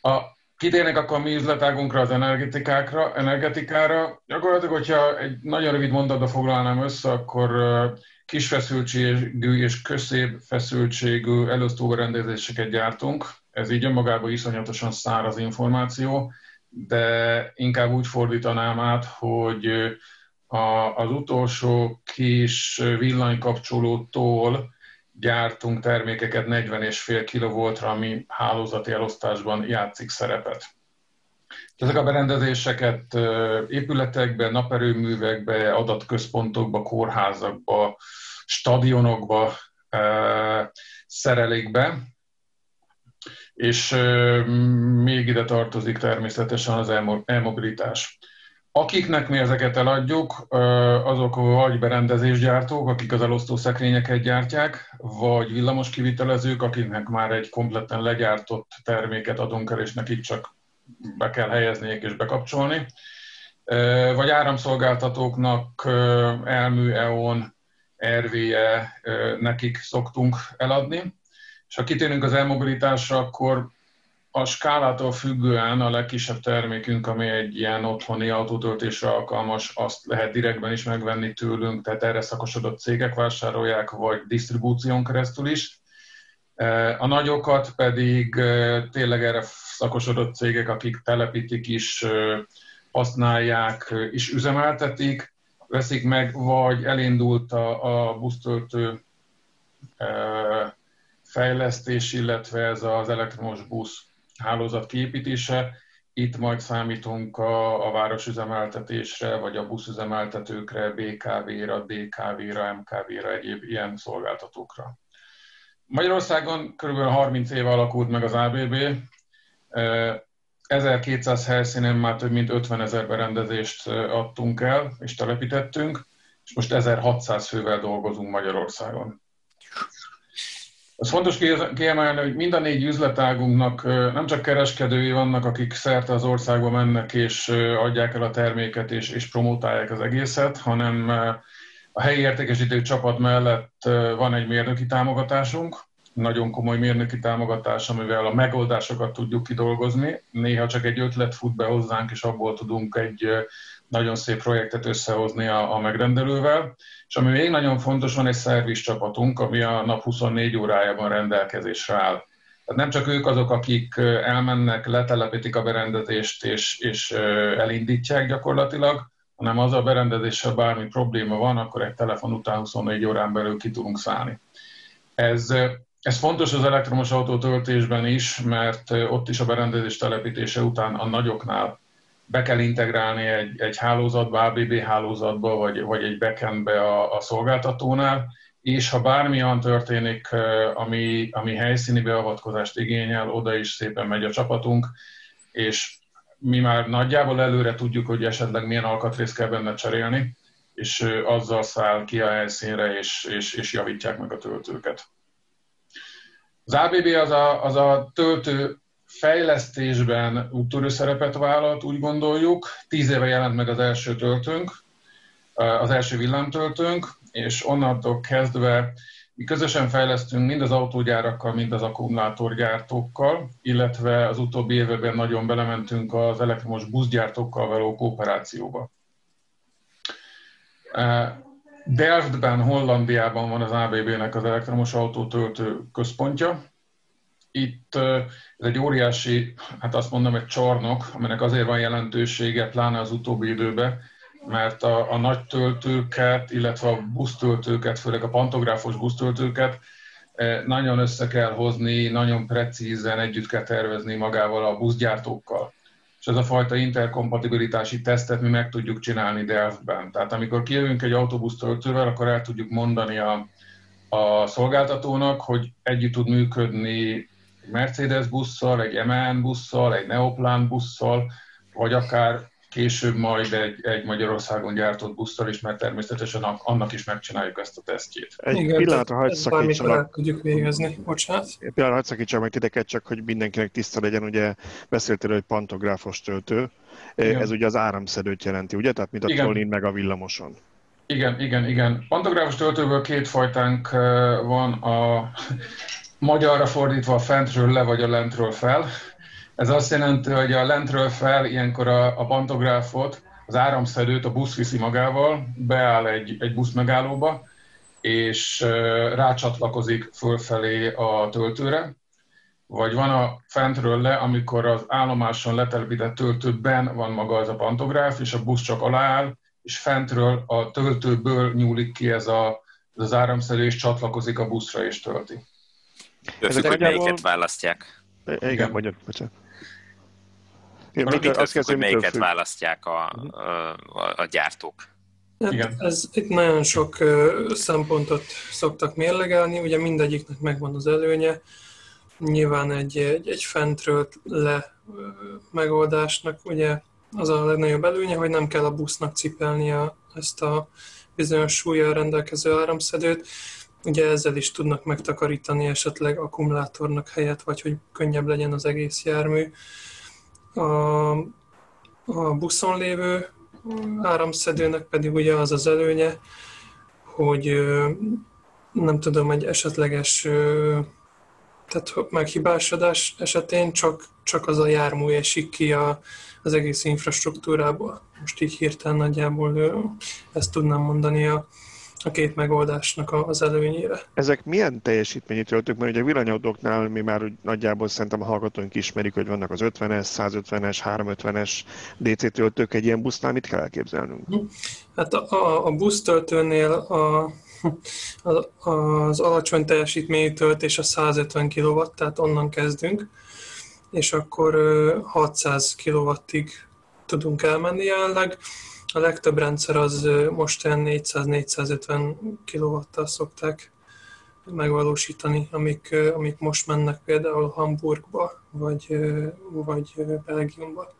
A Kitérnek akkor a mi üzletágunkra, az energetikákra, energetikára. Gyakorlatilag, hogyha egy nagyon rövid mondatba foglalnám össze, akkor kis feszültségű és közép feszültségű elosztóberendezéseket gyártunk. Ez így önmagában iszonyatosan száraz információ, de inkább úgy fordítanám át, hogy a, az utolsó kis villanykapcsolótól gyártunk termékeket 40,5 kV-ra, ami hálózati elosztásban játszik szerepet. Ezek a berendezéseket épületekbe, naperőművekbe, adatközpontokba, kórházakba, stadionokba szerelik be, és még ide tartozik természetesen az e-mobilitás. Akiknek mi ezeket eladjuk, azok vagy berendezésgyártók, akik az elosztó szekrényeket gyártják, vagy villamos kivitelezők, akiknek már egy kompletten legyártott terméket adunk el, és nekik csak be kell helyezniük és bekapcsolni. Vagy áramszolgáltatóknak elmű, EON, RVE, nekik szoktunk eladni. És ha kitérünk az elmobilitásra, akkor a skálától függően a legkisebb termékünk, ami egy ilyen otthoni autótöltésre alkalmas, azt lehet direktben is megvenni tőlünk, tehát erre szakosodott cégek vásárolják, vagy disztribúción keresztül is. E, a nagyokat pedig e, tényleg erre szakosodott cégek, akik telepítik is, e, használják és üzemeltetik, veszik meg, vagy elindult a, a busztöltő fejlesztés, illetve ez az elektromos busz hálózat kiépítése. Itt majd számítunk a, a városüzemeltetésre, vagy a buszüzemeltetőkre, BKV-ra, DKV-ra, MKV-ra, egyéb ilyen szolgáltatókra. Magyarországon kb. 30 éve alakult meg az ABB, 1200 helyszínen már több mint 50 ezer berendezést adtunk el és telepítettünk, és most 1600 fővel dolgozunk Magyarországon. Az fontos kiemelni, hogy mind a négy üzletágunknak nem csak kereskedői vannak, akik szerte az országba mennek és adják el a terméket és, és promotálják az egészet, hanem a helyi értékesítő csapat mellett van egy mérnöki támogatásunk, nagyon komoly mérnöki támogatás, amivel a megoldásokat tudjuk kidolgozni. Néha csak egy ötlet fut be hozzánk, és abból tudunk egy nagyon szép projektet összehozni a, a megrendelővel. És ami még nagyon fontos, van egy szerviz csapatunk, ami a nap 24 órájában rendelkezésre áll. Tehát nem csak ők azok, akik elmennek, letelepítik a berendezést és, és elindítják gyakorlatilag, hanem az a berendezéssel bármi probléma van, akkor egy telefon után 24 órán belül ki tudunk szállni. Ez, ez fontos az elektromos autó töltésben is, mert ott is a berendezés telepítése után a nagyoknál be kell integrálni egy, egy hálózatba, ABB hálózatba, vagy, vagy egy backendbe a, a szolgáltatónál, és ha bármilyen történik, ami, ami helyszíni beavatkozást igényel, oda is szépen megy a csapatunk, és mi már nagyjából előre tudjuk, hogy esetleg milyen alkatrészt kell benne cserélni, és azzal száll ki a helyszínre, és, és, és javítják meg a töltőket. Az ABB az a, az a töltő fejlesztésben úttörő szerepet vállalt, úgy gondoljuk. Tíz éve jelent meg az első töltőnk, az első villámtöltőnk, és onnantól kezdve mi közösen fejlesztünk mind az autógyárakkal, mind az akkumulátorgyártókkal, illetve az utóbbi években nagyon belementünk az elektromos buszgyártókkal való kooperációba. Delftben, Hollandiában van az ABB-nek az elektromos autótöltő központja. Itt ez egy óriási, hát azt mondom, egy csarnok, aminek azért van jelentősége, pláne az utóbbi időben, mert a, a nagy töltőket, illetve a busztöltőket, főleg a pantográfos busztöltőket nagyon össze kell hozni, nagyon precízen együtt kell tervezni magával a buszgyártókkal és ez a fajta interkompatibilitási tesztet mi meg tudjuk csinálni Delftben. Tehát amikor kijövünk egy autóbusz töltővel, akkor el tudjuk mondani a, a szolgáltatónak, hogy együtt tud működni Mercedes busszal, egy MAN busszal, egy Neoplan busszal, vagy akár később majd egy, egy Magyarországon gyártott busztal is, mert természetesen annak is megcsináljuk ezt a tesztjét. Egy Igen, pillanatra hagyj szakítsanak. tudjuk végezni, bocsánat. Egy pillanatra hagyj szakítsanak meg titeket, csak hogy mindenkinek tiszta legyen, ugye beszéltél, hogy pantográfos töltő. Igen. Ez ugye az áramszedőt jelenti, ugye? Tehát mint a igen. trollin meg a villamoson. Igen, igen, igen. Pantográfos töltőből két fajtánk van, a magyarra fordítva a fentről le vagy a lentről fel. Ez azt jelenti, hogy a lentről fel ilyenkor a, a pantográfot, az áramszedőt a busz viszi magával, beáll egy, egy busz megállóba, és rácsatlakozik fölfelé a töltőre, vagy van a fentről le, amikor az állomáson letelepített töltőben van maga az a pantográf, és a busz csak alááll, és fentről a töltőből nyúlik ki ez, a, az áramszedő, és csatlakozik a buszra, és tölti. Ezek hogy melyiket választják. Igen, Igen. magyar, bocsánat. Én mit azt kezdem, hogy melyiket függ. választják a, a, a gyártók. Hát Igen. Ez itt nagyon sok szempontot szoktak mérlegelni, ugye mindegyiknek megvan az előnye. Nyilván egy, egy, egy fentről le megoldásnak ugye az a legnagyobb előnye, hogy nem kell a busznak cipelnie ezt a bizonyos súlyjal rendelkező áramszedőt. Ugye ezzel is tudnak megtakarítani esetleg akkumulátornak helyet, vagy hogy könnyebb legyen az egész jármű. A, a buszon lévő áramszedőnek pedig ugye az az előnye, hogy nem tudom, egy esetleges tehát meghibásodás esetén csak, csak az a jármű esik ki a, az egész infrastruktúrából. Most így hirtelen nagyjából ezt tudnám mondani a, a két megoldásnak az előnyére. Ezek milyen teljesítményű töltők? Mert ugye a villanyautóknál mi már úgy nagyjából szerintem a hallgatóink ismerik, hogy vannak az 50-es, 150-es, 350-es DC töltők. Egy ilyen busznál mit kell elképzelnünk? Hát a, a busztöltőnél a, az alacsony teljesítményű töltés a 150 kW, tehát onnan kezdünk, és akkor 600 kW-ig tudunk elmenni jelenleg. A legtöbb rendszer az most 400-450 kW-tal szokták megvalósítani, amik, amik most mennek például Hamburgba, vagy, vagy Belgiumba.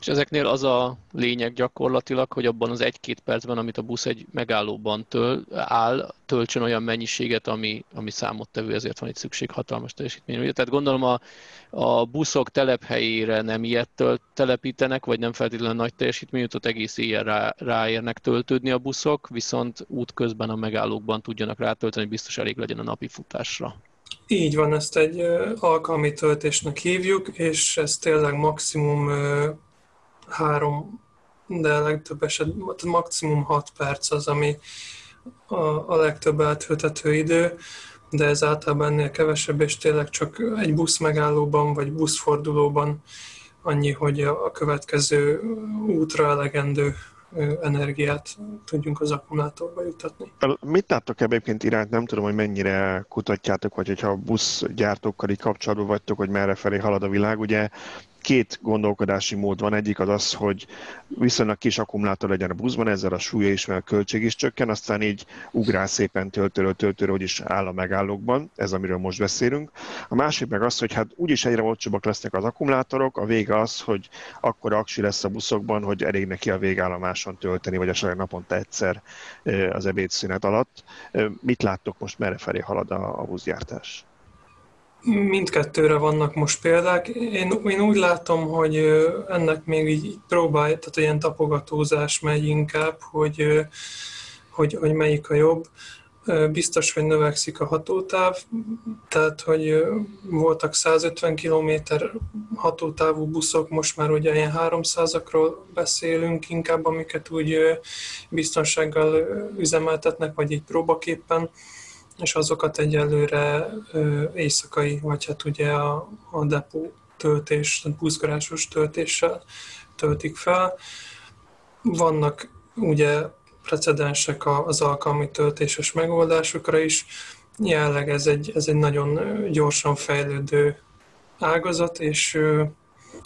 És ezeknél az a lényeg gyakorlatilag, hogy abban az egy-két percben, amit a busz egy megállóban töl, áll, töltsön olyan mennyiséget, ami, ami számottevő, ezért van itt szükség hatalmas teljesítményre. Tehát gondolom a, a buszok telephelyére nem ilyet tölt, telepítenek, vagy nem feltétlenül nagy teljesítményű, ott egész éjjel rá, ráérnek töltődni a buszok, viszont útközben a megállókban tudjanak rátölteni, hogy biztos elég legyen a napi futásra. Így van, ezt egy alkalmi töltésnek hívjuk, és ez tényleg maximum három, de legtöbb esetben maximum 6 perc az, ami a, a legtöbb átöltető idő, de ez általában ennél kevesebb, és tényleg csak egy busz megállóban vagy buszfordulóban annyi, hogy a következő útra elegendő energiát tudjunk az akkumulátorba jutatni. Mit láttok egyébként iránt? Nem tudom, hogy mennyire kutatjátok, vagy hogyha buszgyártókkal így kapcsolatban vagytok, hogy merre felé halad a világ. Ugye két gondolkodási mód van. Egyik az az, hogy viszonylag kis akkumulátor legyen a buszban, ezzel a súlya is, mert a költség is csökken, aztán így ugrál szépen töltőről töltőre, hogy is áll a megállókban, ez amiről most beszélünk. A másik meg az, hogy hát úgyis egyre olcsóbbak lesznek az akkumulátorok, a vége az, hogy akkor aksi lesz a buszokban, hogy elég neki a végállomáson tölteni, vagy esetleg naponta egyszer az ebédszünet alatt. Mit láttok most, merre felé halad a, a buszgyártás? Mindkettőre vannak most példák. Én, én úgy látom, hogy ennek még így próbálj, tehát ilyen tapogatózás megy inkább, hogy, hogy, hogy melyik a jobb. Biztos, hogy növekszik a hatótáv, tehát, hogy voltak 150 km hatótávú buszok, most már ugye ilyen 300-akról beszélünk inkább, amiket úgy biztonsággal üzemeltetnek, vagy így próbaképpen és azokat egyelőre éjszakai, vagy hát ugye a, a depó töltés, buszgarásos töltéssel töltik fel. Vannak ugye precedensek az alkalmi töltéses megoldásokra is. Jelenleg ez egy, ez egy nagyon gyorsan fejlődő ágazat, és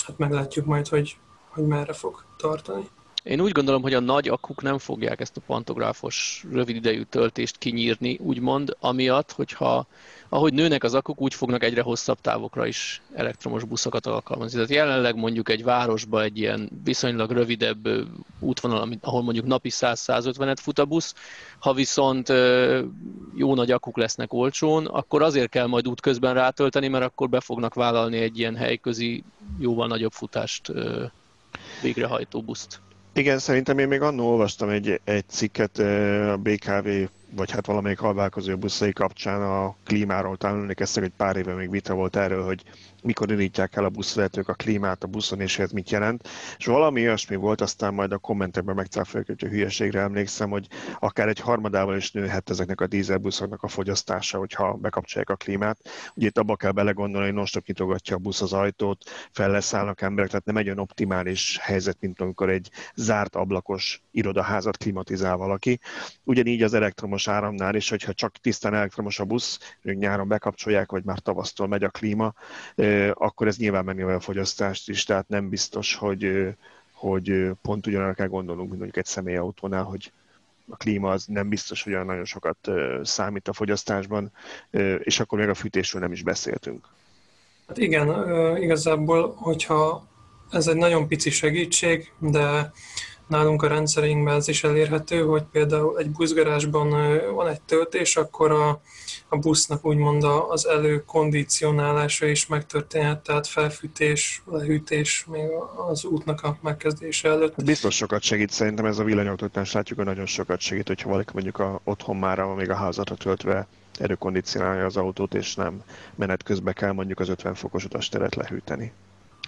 hát meglátjuk majd, hogy, hogy merre fog tartani. Én úgy gondolom, hogy a nagy akuk nem fogják ezt a pantográfos rövid idejű töltést kinyírni, úgymond, amiatt, hogyha ahogy nőnek az akuk, úgy fognak egyre hosszabb távokra is elektromos buszokat alkalmazni. Tehát jelenleg mondjuk egy városba egy ilyen viszonylag rövidebb útvonal, ahol mondjuk napi 100-150-et fut a busz, ha viszont jó nagy akuk lesznek olcsón, akkor azért kell majd útközben rátölteni, mert akkor be fognak vállalni egy ilyen helyközi, jóval nagyobb futást végrehajtó buszt. Igen, szerintem én még annól olvastam egy, egy cikket a BKV vagy hát valamelyik alválkozó buszai kapcsán a klímáról. Talán emlékeztek, hogy pár éve még vita volt erről, hogy mikor indítják el a buszvezetők a klímát a buszon, és ez mit jelent. És valami olyasmi volt, aztán majd a kommentekben megcáfolják, hogy a hülyeségre emlékszem, hogy akár egy harmadával is nőhet ezeknek a dízelbuszoknak a fogyasztása, hogyha bekapcsolják a klímát. Ugye itt abba kell belegondolni, hogy non nyitogatja a busz az ajtót, felleszállnak emberek, tehát nem egy olyan optimális helyzet, mint amikor egy zárt ablakos irodaházat klimatizál valaki. Ugyanígy az elektromos áramnál is, hogyha csak tisztán elektromos a busz, nyáron bekapcsolják, vagy már tavasztól megy a klíma, akkor ez nyilván megnövel a fogyasztást is, tehát nem biztos, hogy, hogy pont ugyanarra kell gondolnunk, mint mondjuk egy személyautónál, hogy a klíma az nem biztos, hogy olyan nagyon sokat számít a fogyasztásban, és akkor még a fűtésről nem is beszéltünk. Hát igen, igazából, hogyha ez egy nagyon pici segítség, de nálunk a rendszerünkben ez is elérhető, hogy például egy buszgarázsban van egy töltés, akkor a, a busznak úgymond az előkondicionálása is megtörténhet, tehát felfűtés, lehűtés még az útnak a megkezdése előtt. Biztos sokat segít, szerintem ez a villanyautótán látjuk, hogy nagyon sokat segít, hogyha valaki mondjuk a, otthon már még a házatra töltve előkondicionálja az autót, és nem menet közben kell mondjuk az 50 fokos utasteret lehűteni.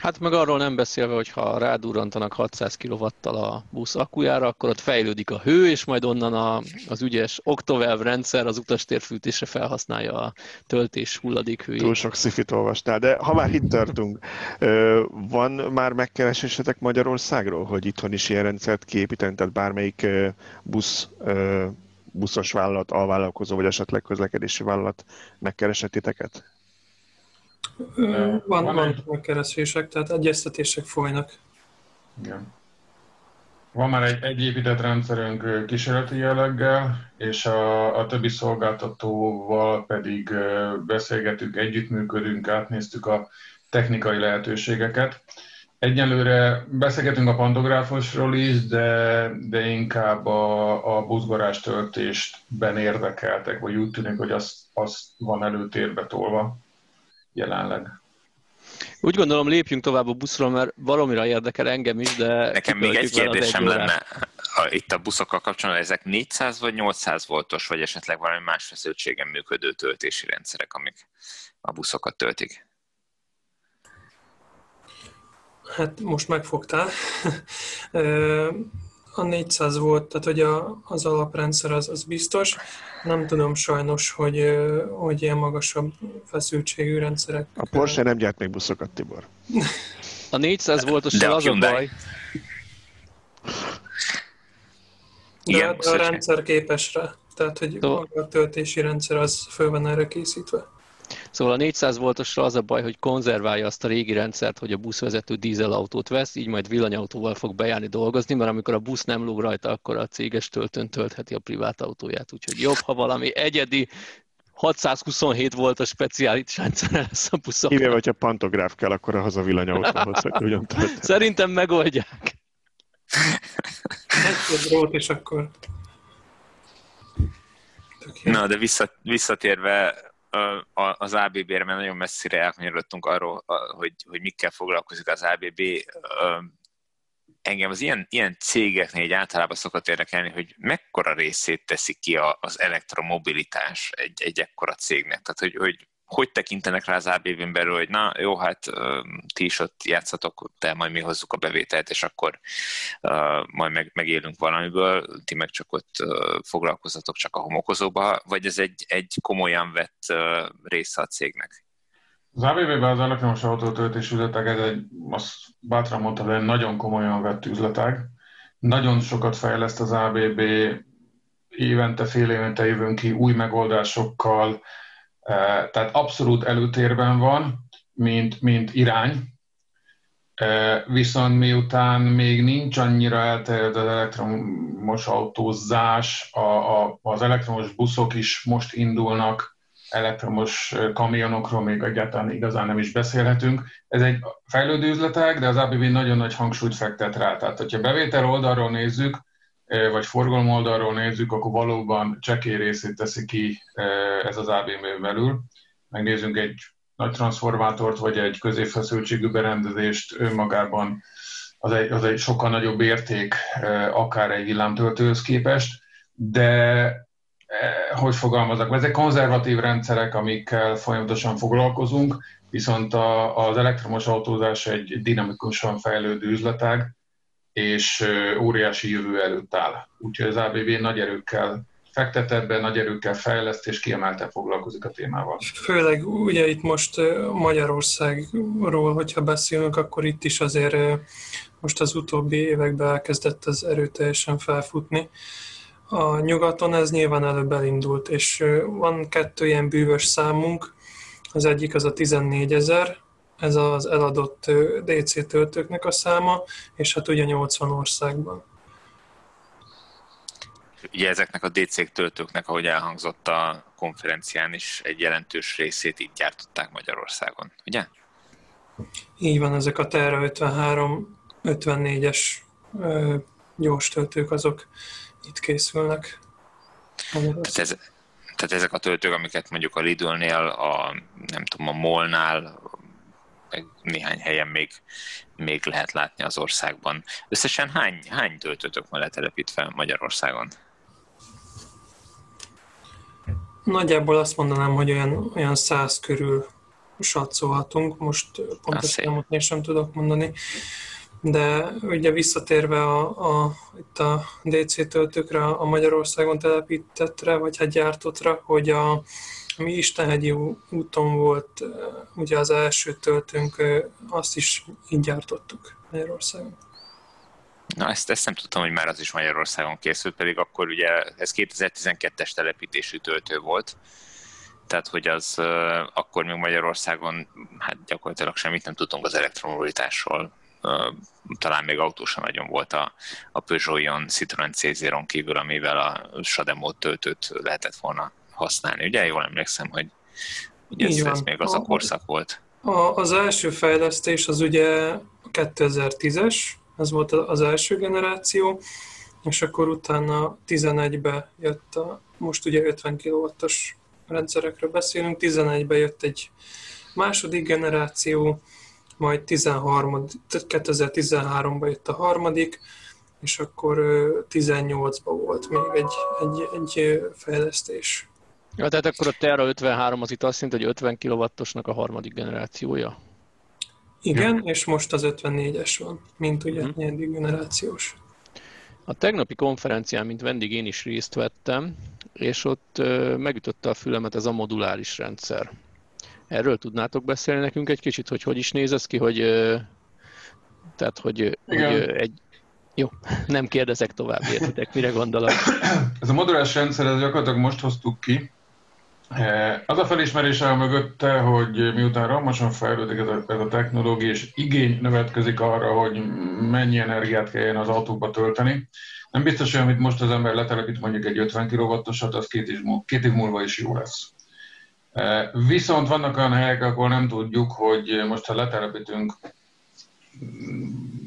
Hát meg arról nem beszélve, hogy ha rádurrantanak 600 kw a busz akkujára, akkor ott fejlődik a hő, és majd onnan a, az ügyes Octovalve rendszer az utastérfűtésre felhasználja a töltés hulladékhőjét. Túl sok szifit olvastál, de ha már itt tartunk, van már megkeresésetek Magyarországról, hogy itthon is ilyen rendszert kiépíteni, tehát bármelyik busz buszos vállalat, alvállalkozó, vagy esetleg közlekedési vállalat megkeresett titeket? Van, van, van megkeresések, tehát egyeztetések folynak. Igen. Van már egy, egy épített rendszerünk kísérleti jelleggel, és a, a többi szolgáltatóval pedig beszélgetünk, együttműködünk, átnéztük a technikai lehetőségeket. Egyelőre beszélgetünk a pantográfosról is, de, de inkább a, a buszgarás töltésben érdekeltek, vagy úgy tűnik, hogy az, az van előtérbe tolva jelenleg. Úgy gondolom, lépjünk tovább a buszról, mert valamire érdekel engem is, de... Nekem még egy kérdésem egy lenne a, itt a buszokkal kapcsolatban, ezek 400 vagy 800 voltos, vagy esetleg valami más feszültségen működő töltési rendszerek, amik a buszokat töltik? Hát most megfogtál. (laughs) a 400 volt, tehát hogy a, az alaprendszer az, az biztos. Nem tudom sajnos, hogy, hogy ilyen magasabb feszültségű rendszerek. A Porsche nem gyárt még buszokat, Tibor. A 400 voltos az a baj. De Igen, a rendszer képes rá. Tehát, hogy a töltési rendszer az föl van erre készítve. Szóval a 400 voltosra az a baj, hogy konzerválja azt a régi rendszert, hogy a buszvezető dízelautót vesz, így majd villanyautóval fog bejárni dolgozni, mert amikor a busz nem lóg rajta, akkor a céges töltőn töltheti a privát autóját. Úgyhogy jobb, ha valami egyedi 627 volt a speciális rendszer lesz a buszok. Kivéve, hogyha pantográf kell, akkor a haza villanyautóhoz, hogy ugyan Szerintem megoldják. Egy drót, és akkor... Na, de visszatérve az ABB-re, mert nagyon messzire elkanyarodtunk arról, hogy, hogy mikkel foglalkozik az ABB. Engem az ilyen, ilyen cégeknél egy általában szokott érdekelni, hogy mekkora részét teszi ki az elektromobilitás egy, egy ekkora cégnek. Tehát, hogy, hogy hogy tekintenek rá az ABB-n belül, hogy na jó, hát ti is ott játszatok, de majd mi hozzuk a bevételt, és akkor uh, majd meg, megélünk valamiből, ti meg csak ott uh, foglalkozatok csak a homokozóba, vagy ez egy, egy komolyan vett uh, része a cégnek? Az ABB-ben az elektromos autótöltés üzletek, ez egy, azt bátran mondta, egy nagyon komolyan vett üzletek. Nagyon sokat fejleszt az ABB, évente, fél évente jövünk ki új megoldásokkal, tehát abszolút előtérben van, mint, mint irány, viszont miután még nincs annyira elterjedt az elektromos autózás, a, a, az elektromos buszok is most indulnak, elektromos kamionokról még egyáltalán igazán nem is beszélhetünk. Ez egy fejlődő üzletek, de az ABB nagyon nagy hangsúlyt fektet rá. Tehát, hogyha bevétel oldalról nézzük, vagy forgalom oldalról nézzük, akkor valóban csekély részét teszi ki ez az ABM belül. Megnézzünk egy nagy transformátort, vagy egy középfeszültségű berendezést önmagában, az egy, az egy sokkal nagyobb érték, akár egy villámtöltőhöz képest, de hogy fogalmazok, ezek konzervatív rendszerek, amikkel folyamatosan foglalkozunk, viszont a, az elektromos autózás egy dinamikusan fejlődő üzletág, és óriási jövő előtt áll. Úgyhogy az ABB nagy erőkkel fektet ebben, nagy erőkkel fejleszt, és kiemelten foglalkozik a témával. Főleg ugye itt most Magyarországról, hogyha beszélünk, akkor itt is azért most az utóbbi években elkezdett ez erőteljesen felfutni. A nyugaton ez nyilván előbb elindult, és van kettő ilyen bűvös számunk, az egyik az a 14 ezer, ez az eladott DC töltőknek a száma, és hát ugye 80 országban. Ugye ezeknek a DC töltőknek, ahogy elhangzott a konferencián is, egy jelentős részét itt gyártották Magyarországon, ugye? Így van, ezek a Terra 53, 54-es gyors töltők, azok itt készülnek. Tehát, ez, tehát ezek a töltők, amiket mondjuk a Lidl-nél, a, nem tudom, a Molnál, meg néhány helyen még, még lehet látni az országban. Összesen hány, hány töltőtök van letelepítve Magyarországon? Nagyjából azt mondanám, hogy olyan, olyan száz körül satszolhatunk, most pontos számot sem tudok mondani, de ugye visszatérve a, a, itt a DC töltőkre, a Magyarországon telepítettre, vagy hát gyártottra, hogy a, mi Istenhegyi úton volt ugye az első töltőnk, azt is így gyártottuk Magyarországon. Na, ezt, ezt nem tudtam, hogy már az is Magyarországon készült, pedig akkor ugye ez 2012-es telepítésű töltő volt, tehát hogy az akkor még Magyarországon hát gyakorlatilag semmit nem tudtunk az elektromobilitásról. Talán még autó sem nagyon volt a, a Peugeot-on, Citroen c kívül, amivel a Sademo töltőt lehetett volna használni. Ugye jól emlékszem, hogy ugye ez, ez még az a korszak volt. A, az első fejlesztés az ugye 2010-es, ez volt az első generáció, és akkor utána 11-be jött a, most ugye 50 kW-os rendszerekről beszélünk, 11-be jött egy második generáció, majd 13, 2013-ban jött a harmadik, és akkor 18-ban volt még egy, egy, egy fejlesztés. Ja, tehát akkor a Terra 53 az itt azt jelenti, hogy 50 kW-osnak a harmadik generációja. Igen, ja. és most az 54-es van, mint ugye hmm. negyedik generációs. A tegnapi konferencián, mint vendég én is részt vettem, és ott megütötte a fülemet ez a moduláris rendszer. Erről tudnátok beszélni nekünk egy kicsit, hogy hogy is néz ez ki, hogy tehát, hogy, hogy egy, jó, (laughs) nem kérdezek tovább, értitek, mire gondolok. Ez a moduláris rendszer, ez gyakorlatilag most hoztuk ki, az a felismerés el mögötte, hogy miután romosan fejlődik ez a, ez a technológia, és igény növetkezik arra, hogy mennyi energiát kelljen az autóba tölteni, nem biztos, hogy amit most az ember letelepít mondjuk egy 50 kW-osat, az két év, két év múlva is jó lesz. Eh, viszont vannak olyan helyek, ahol nem tudjuk, hogy most ha letelepítünk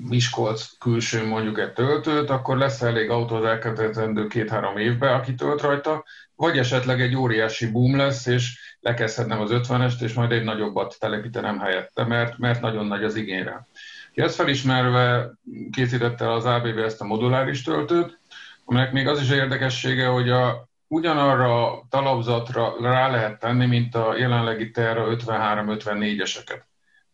Miskolc külső mondjuk egy töltőt, akkor lesz elég autó az elkövetkezendő két-három évben, aki tölt rajta, vagy esetleg egy óriási boom lesz, és le kell szednem az 50-est, és majd egy nagyobbat telepítenem helyette, mert, mert nagyon nagy az igényre. Ezt felismerve készítette az ABB ezt a moduláris töltőt, aminek még az is érdekessége, hogy a, ugyanarra a talapzatra rá lehet tenni, mint a jelenlegi Terra 53-54-eseket.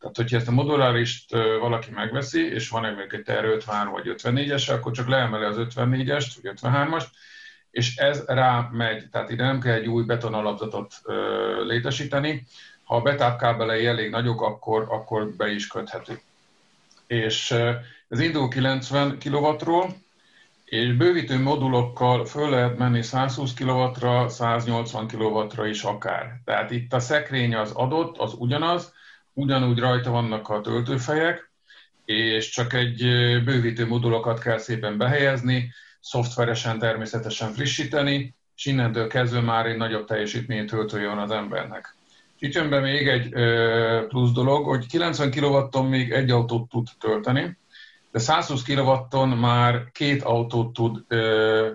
Tehát, hogyha ezt a modulárist valaki megveszi, és van egy, egy Terra 53 vagy 54-es, akkor csak leemeli az 54-est, vagy 53-ast, és ez rá megy, tehát ide nem kell egy új betonalapzatot létesíteni. Ha a betápkábelei elég nagyok, akkor, akkor be is köthető. És ez indul 90 kW-ról, és bővítő modulokkal föl lehet menni 120 kW-ra, 180 kW-ra is akár. Tehát itt a szekrény az adott, az ugyanaz, ugyanúgy rajta vannak a töltőfejek, és csak egy bővítő modulokat kell szépen behelyezni, szoftveresen természetesen frissíteni, és innentől kezdve már egy nagyobb teljesítményt töltőjön az embernek. Itt jön be még egy plusz dolog, hogy 90 kW-on még egy autót tud tölteni, de 120 kW-on már két autót tud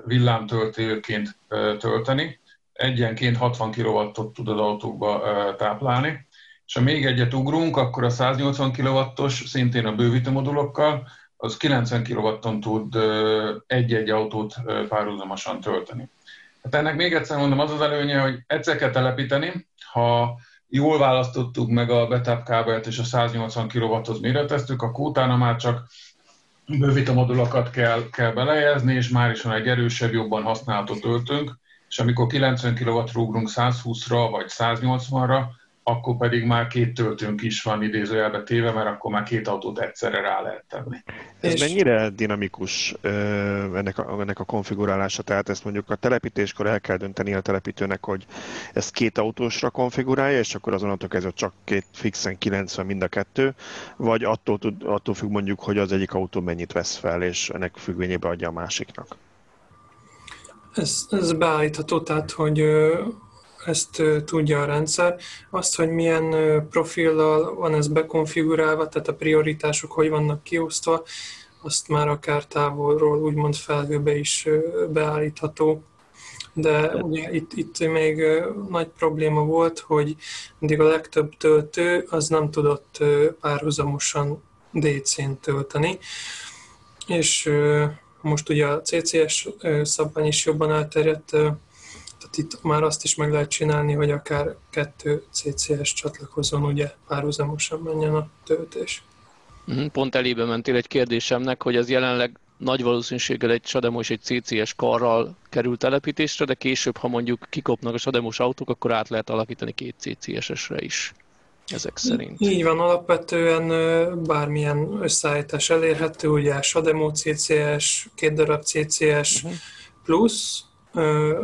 villámtöltőként tölteni, egyenként 60 kW-ot tud az autókba táplálni. És ha még egyet ugrunk, akkor a 180 kW-os, szintén a bővítő modulokkal, az 90 kW-on tud egy-egy autót párhuzamosan tölteni. Hát ennek még egyszer mondom, az az előnye, hogy egyszer kell telepíteni, ha jól választottuk meg a betáp kábelt és a 180 kW-hoz méreteztük, akkor utána már csak bővítő modulokat kell, kell belejezni, és már is van egy erősebb, jobban használható töltőnk, és amikor 90 kW-ra ugrunk 120-ra vagy 180-ra, akkor pedig már két töltőnk is van idézőjelbe téve, mert akkor már két autót egyszerre rá lehet tenni. Ez és... mennyire dinamikus ennek a, ennek a konfigurálása? Tehát ezt mondjuk a telepítéskor el kell dönteni a telepítőnek, hogy ezt két autósra konfigurálja, és akkor azonnantól kezdve csak két fixen 90 mind a kettő, vagy attól, tud, attól függ mondjuk, hogy az egyik autó mennyit vesz fel, és ennek függvényében adja a másiknak. Ez, ez beállítható, tehát hogy ezt tudja a rendszer. Azt, hogy milyen profillal van ez bekonfigurálva, tehát a prioritások hogy vannak kiosztva, azt már akár távolról úgymond felhőbe is beállítható. De ugye itt, itt még nagy probléma volt, hogy mindig a legtöbb töltő az nem tudott párhuzamosan DC-n tölteni, és most ugye a CCS szabvány is jobban elterjedt, tehát itt már azt is meg lehet csinálni, hogy akár kettő CCS csatlakozón ugye párhuzamosan menjen a töltés. Mhm, pont elébe mentél egy kérdésemnek, hogy az jelenleg nagy valószínűséggel egy sademos egy CCS karral kerül telepítésre, de később, ha mondjuk kikopnak a sademos autók, akkor át lehet alakítani két CCS-esre is ezek szerint. Így van, alapvetően bármilyen összeállítás elérhető, ugye Sademo CCS, két darab CCS uh-huh. Mhm. plusz,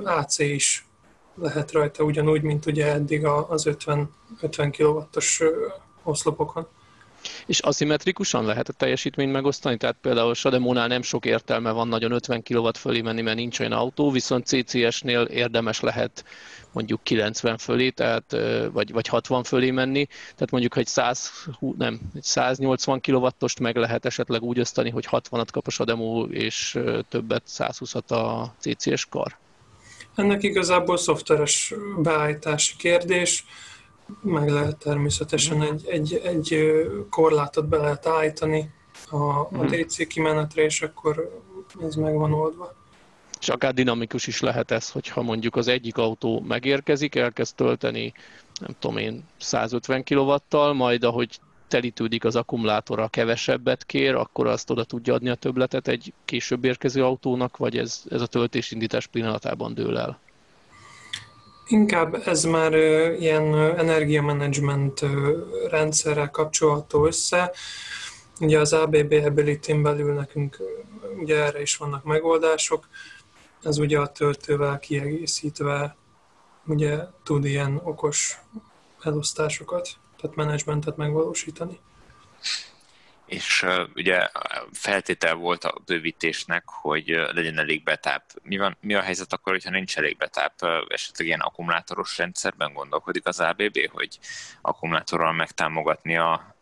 AC is lehet rajta ugyanúgy, mint ugye eddig az 50, 50 kW-os oszlopokon. És aszimmetrikusan lehet a teljesítményt megosztani? Tehát például Sademónál nem sok értelme van nagyon 50 kW fölé menni, mert nincs olyan autó, viszont CCS-nél érdemes lehet mondjuk 90 fölé, tehát, vagy, vagy 60 fölé menni. Tehát mondjuk, hogy 100, nem, egy 180 kW-ost meg lehet esetleg úgy osztani, hogy 60-at kap a Sademo, és többet 120-at a CCS kar. Ennek igazából szoftveres beállítási kérdés, meg lehet természetesen egy, egy, egy korlátot be lehet állítani a, a mhm. DC kimenetre, és akkor ez meg van oldva. És akár dinamikus is lehet ez, hogyha mondjuk az egyik autó megérkezik, elkezd tölteni, nem tudom én, 150 kW-tal, majd ahogy telítődik az akkumulátora, kevesebbet kér, akkor azt oda tudja adni a töbletet egy később érkező autónak, vagy ez, ez a töltésindítás pillanatában dől el? Inkább ez már ilyen energiamenedzsment rendszerrel kapcsolható össze. Ugye az ABB ability belül nekünk ugye erre is vannak megoldások. Ez ugye a töltővel kiegészítve ugye tud ilyen okos elosztásokat, tehát menedzsmentet megvalósítani. És ugye feltétel volt a bővítésnek, hogy legyen elég betáp. Mi, van, mi a helyzet akkor, hogyha nincs elég betáp? Esetleg ilyen akkumulátoros rendszerben gondolkodik az ABB, hogy akkumulátorral megtámogatni a,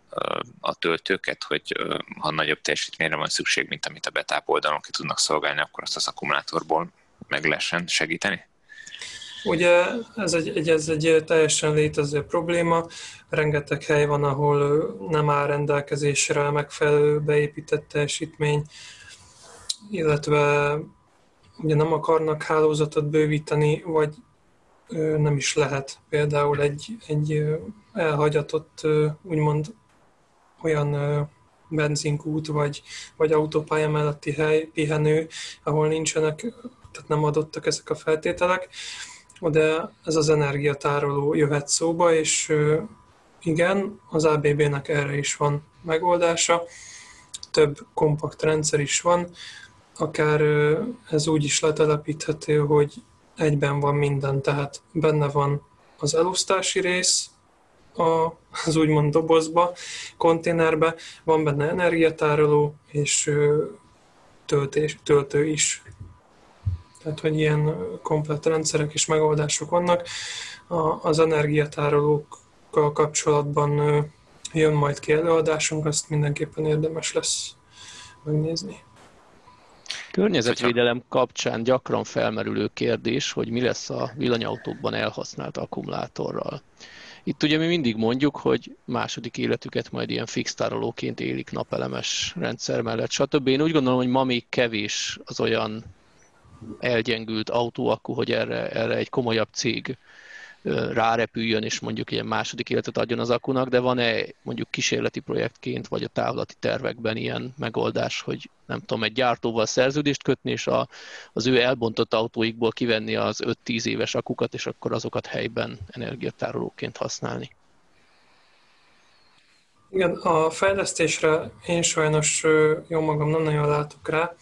a töltőket, hogy ha nagyobb teljesítményre van szükség, mint amit a betáp oldalon ki tudnak szolgálni, akkor azt az akkumulátorból meg lehessen segíteni? Ugye ez egy, egy, ez egy teljesen létező probléma, rengeteg hely van, ahol nem áll rendelkezésre megfelelő beépített teljesítmény, illetve ugye nem akarnak hálózatot bővíteni, vagy nem is lehet. Például egy, egy elhagyatott, úgymond olyan benzinkút, vagy, vagy autópálya melletti hely, pihenő, ahol nincsenek, tehát nem adottak ezek a feltételek, de ez az energiatároló jöhet szóba, és igen, az ABB-nek erre is van megoldása, több kompakt rendszer is van, akár ez úgy is letelepíthető, hogy egyben van minden, tehát benne van az elosztási rész, az úgymond dobozba, konténerbe, van benne energiatároló és töltés, töltő is. Tehát, hogy ilyen komplet rendszerek és megoldások vannak. Az energiatárolókkal kapcsolatban jön majd ki előadásunk, azt mindenképpen érdemes lesz megnézni. Környezetvédelem kapcsán gyakran felmerülő kérdés, hogy mi lesz a villanyautókban elhasznált akkumulátorral. Itt ugye mi mindig mondjuk, hogy második életüket majd ilyen fix tárolóként élik napelemes rendszer mellett, stb. Én úgy gondolom, hogy ma még kevés az olyan elgyengült autóakku, hogy erre, erre egy komolyabb cég rárepüljön, és mondjuk ilyen második életet adjon az akunak, de van-e mondjuk kísérleti projektként, vagy a távlati tervekben ilyen megoldás, hogy nem tudom, egy gyártóval szerződést kötni, és a, az ő elbontott autóikból kivenni az 5-10 éves akukat, és akkor azokat helyben energiatárolóként használni? Igen, a fejlesztésre én sajnos jó magam nem nagyon látok rá,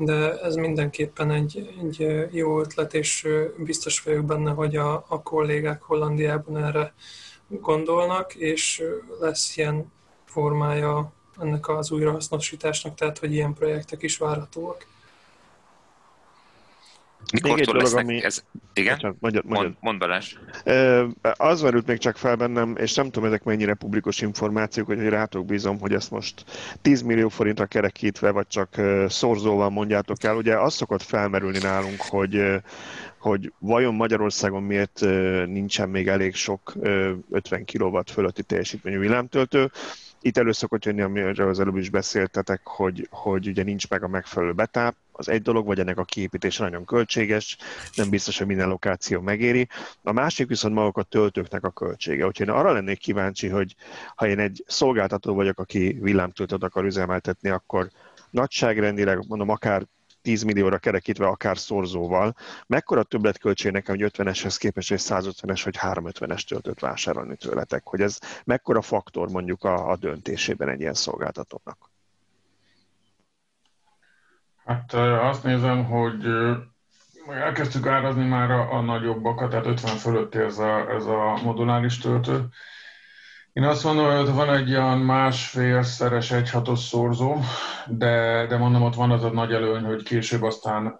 de ez mindenképpen egy, egy jó ötlet, és biztos vagyok benne, hogy a, a kollégák Hollandiában erre gondolnak, és lesz ilyen formája ennek az újrahasznosításnak, tehát hogy ilyen projektek is várhatóak. Mikor dolog, lesznek ami... ez? Igen? Bocsánat, magyar, magyar. Mond, mond Balázs. Az merült még csak fel bennem, és nem tudom, ezek mennyire publikus információk, hogy rátok bízom, hogy ezt most 10 millió forintra kerekítve, vagy csak szorzóval mondjátok el. Ugye az szokott felmerülni nálunk, hogy hogy vajon Magyarországon miért nincsen még elég sok 50 kW fölötti teljesítményű villámtöltő. Itt elő szokott jönni, amiről az előbb is beszéltetek, hogy, hogy ugye nincs meg a megfelelő betáp, az egy dolog, vagy ennek a kiépítése nagyon költséges, nem biztos, hogy minden lokáció megéri. A másik viszont maguk a töltőknek a költsége. Úgyhogy én arra lennék kíváncsi, hogy ha én egy szolgáltató vagyok, aki villámtöltőt akar üzemeltetni, akkor nagyságrendileg, mondom, akár 10 millióra kerekítve, akár szorzóval, mekkora többletköltség nekem, hogy 50-eshez képest egy 150-es vagy 350-es töltőt vásárolni tőletek? Hogy ez mekkora faktor mondjuk a, a döntésében egy ilyen szolgáltatónak? Hát azt nézem, hogy elkezdtük árazni már a, a nagyobbakat, tehát 50 fölötti ez a, ez a moduláris töltő. Én azt mondom, hogy van egy olyan másfélszeres egyhatos szorzó, de, de mondom, ott van az a nagy előny, hogy később aztán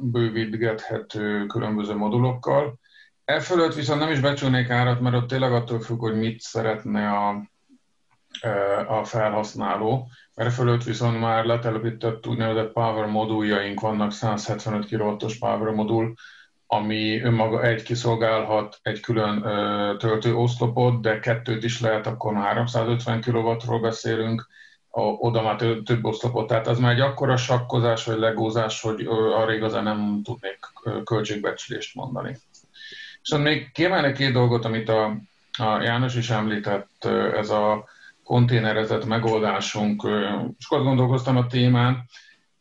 bővítgethető különböző modulokkal. E fölött viszont nem is becsülnék árat, mert ott tényleg attól függ, hogy mit szeretne a, a felhasználó. Erre fölött viszont már letelepített úgynevezett power moduljaink vannak, 175 kW-os power modul, ami önmaga egy kiszolgálhat egy külön ö, töltőoszlopot, de kettőt is lehet, akkor már 350 kW-ról beszélünk, oda már több oszlopot. Tehát az már egy akkora sakkozás vagy legózás, hogy arra igazán nem tudnék költségbecslést mondani. Viszont még kiemelnek két dolgot, amit a, a János is említett, ez a konténerezett megoldásunk. Sokat gondolkoztam a témán,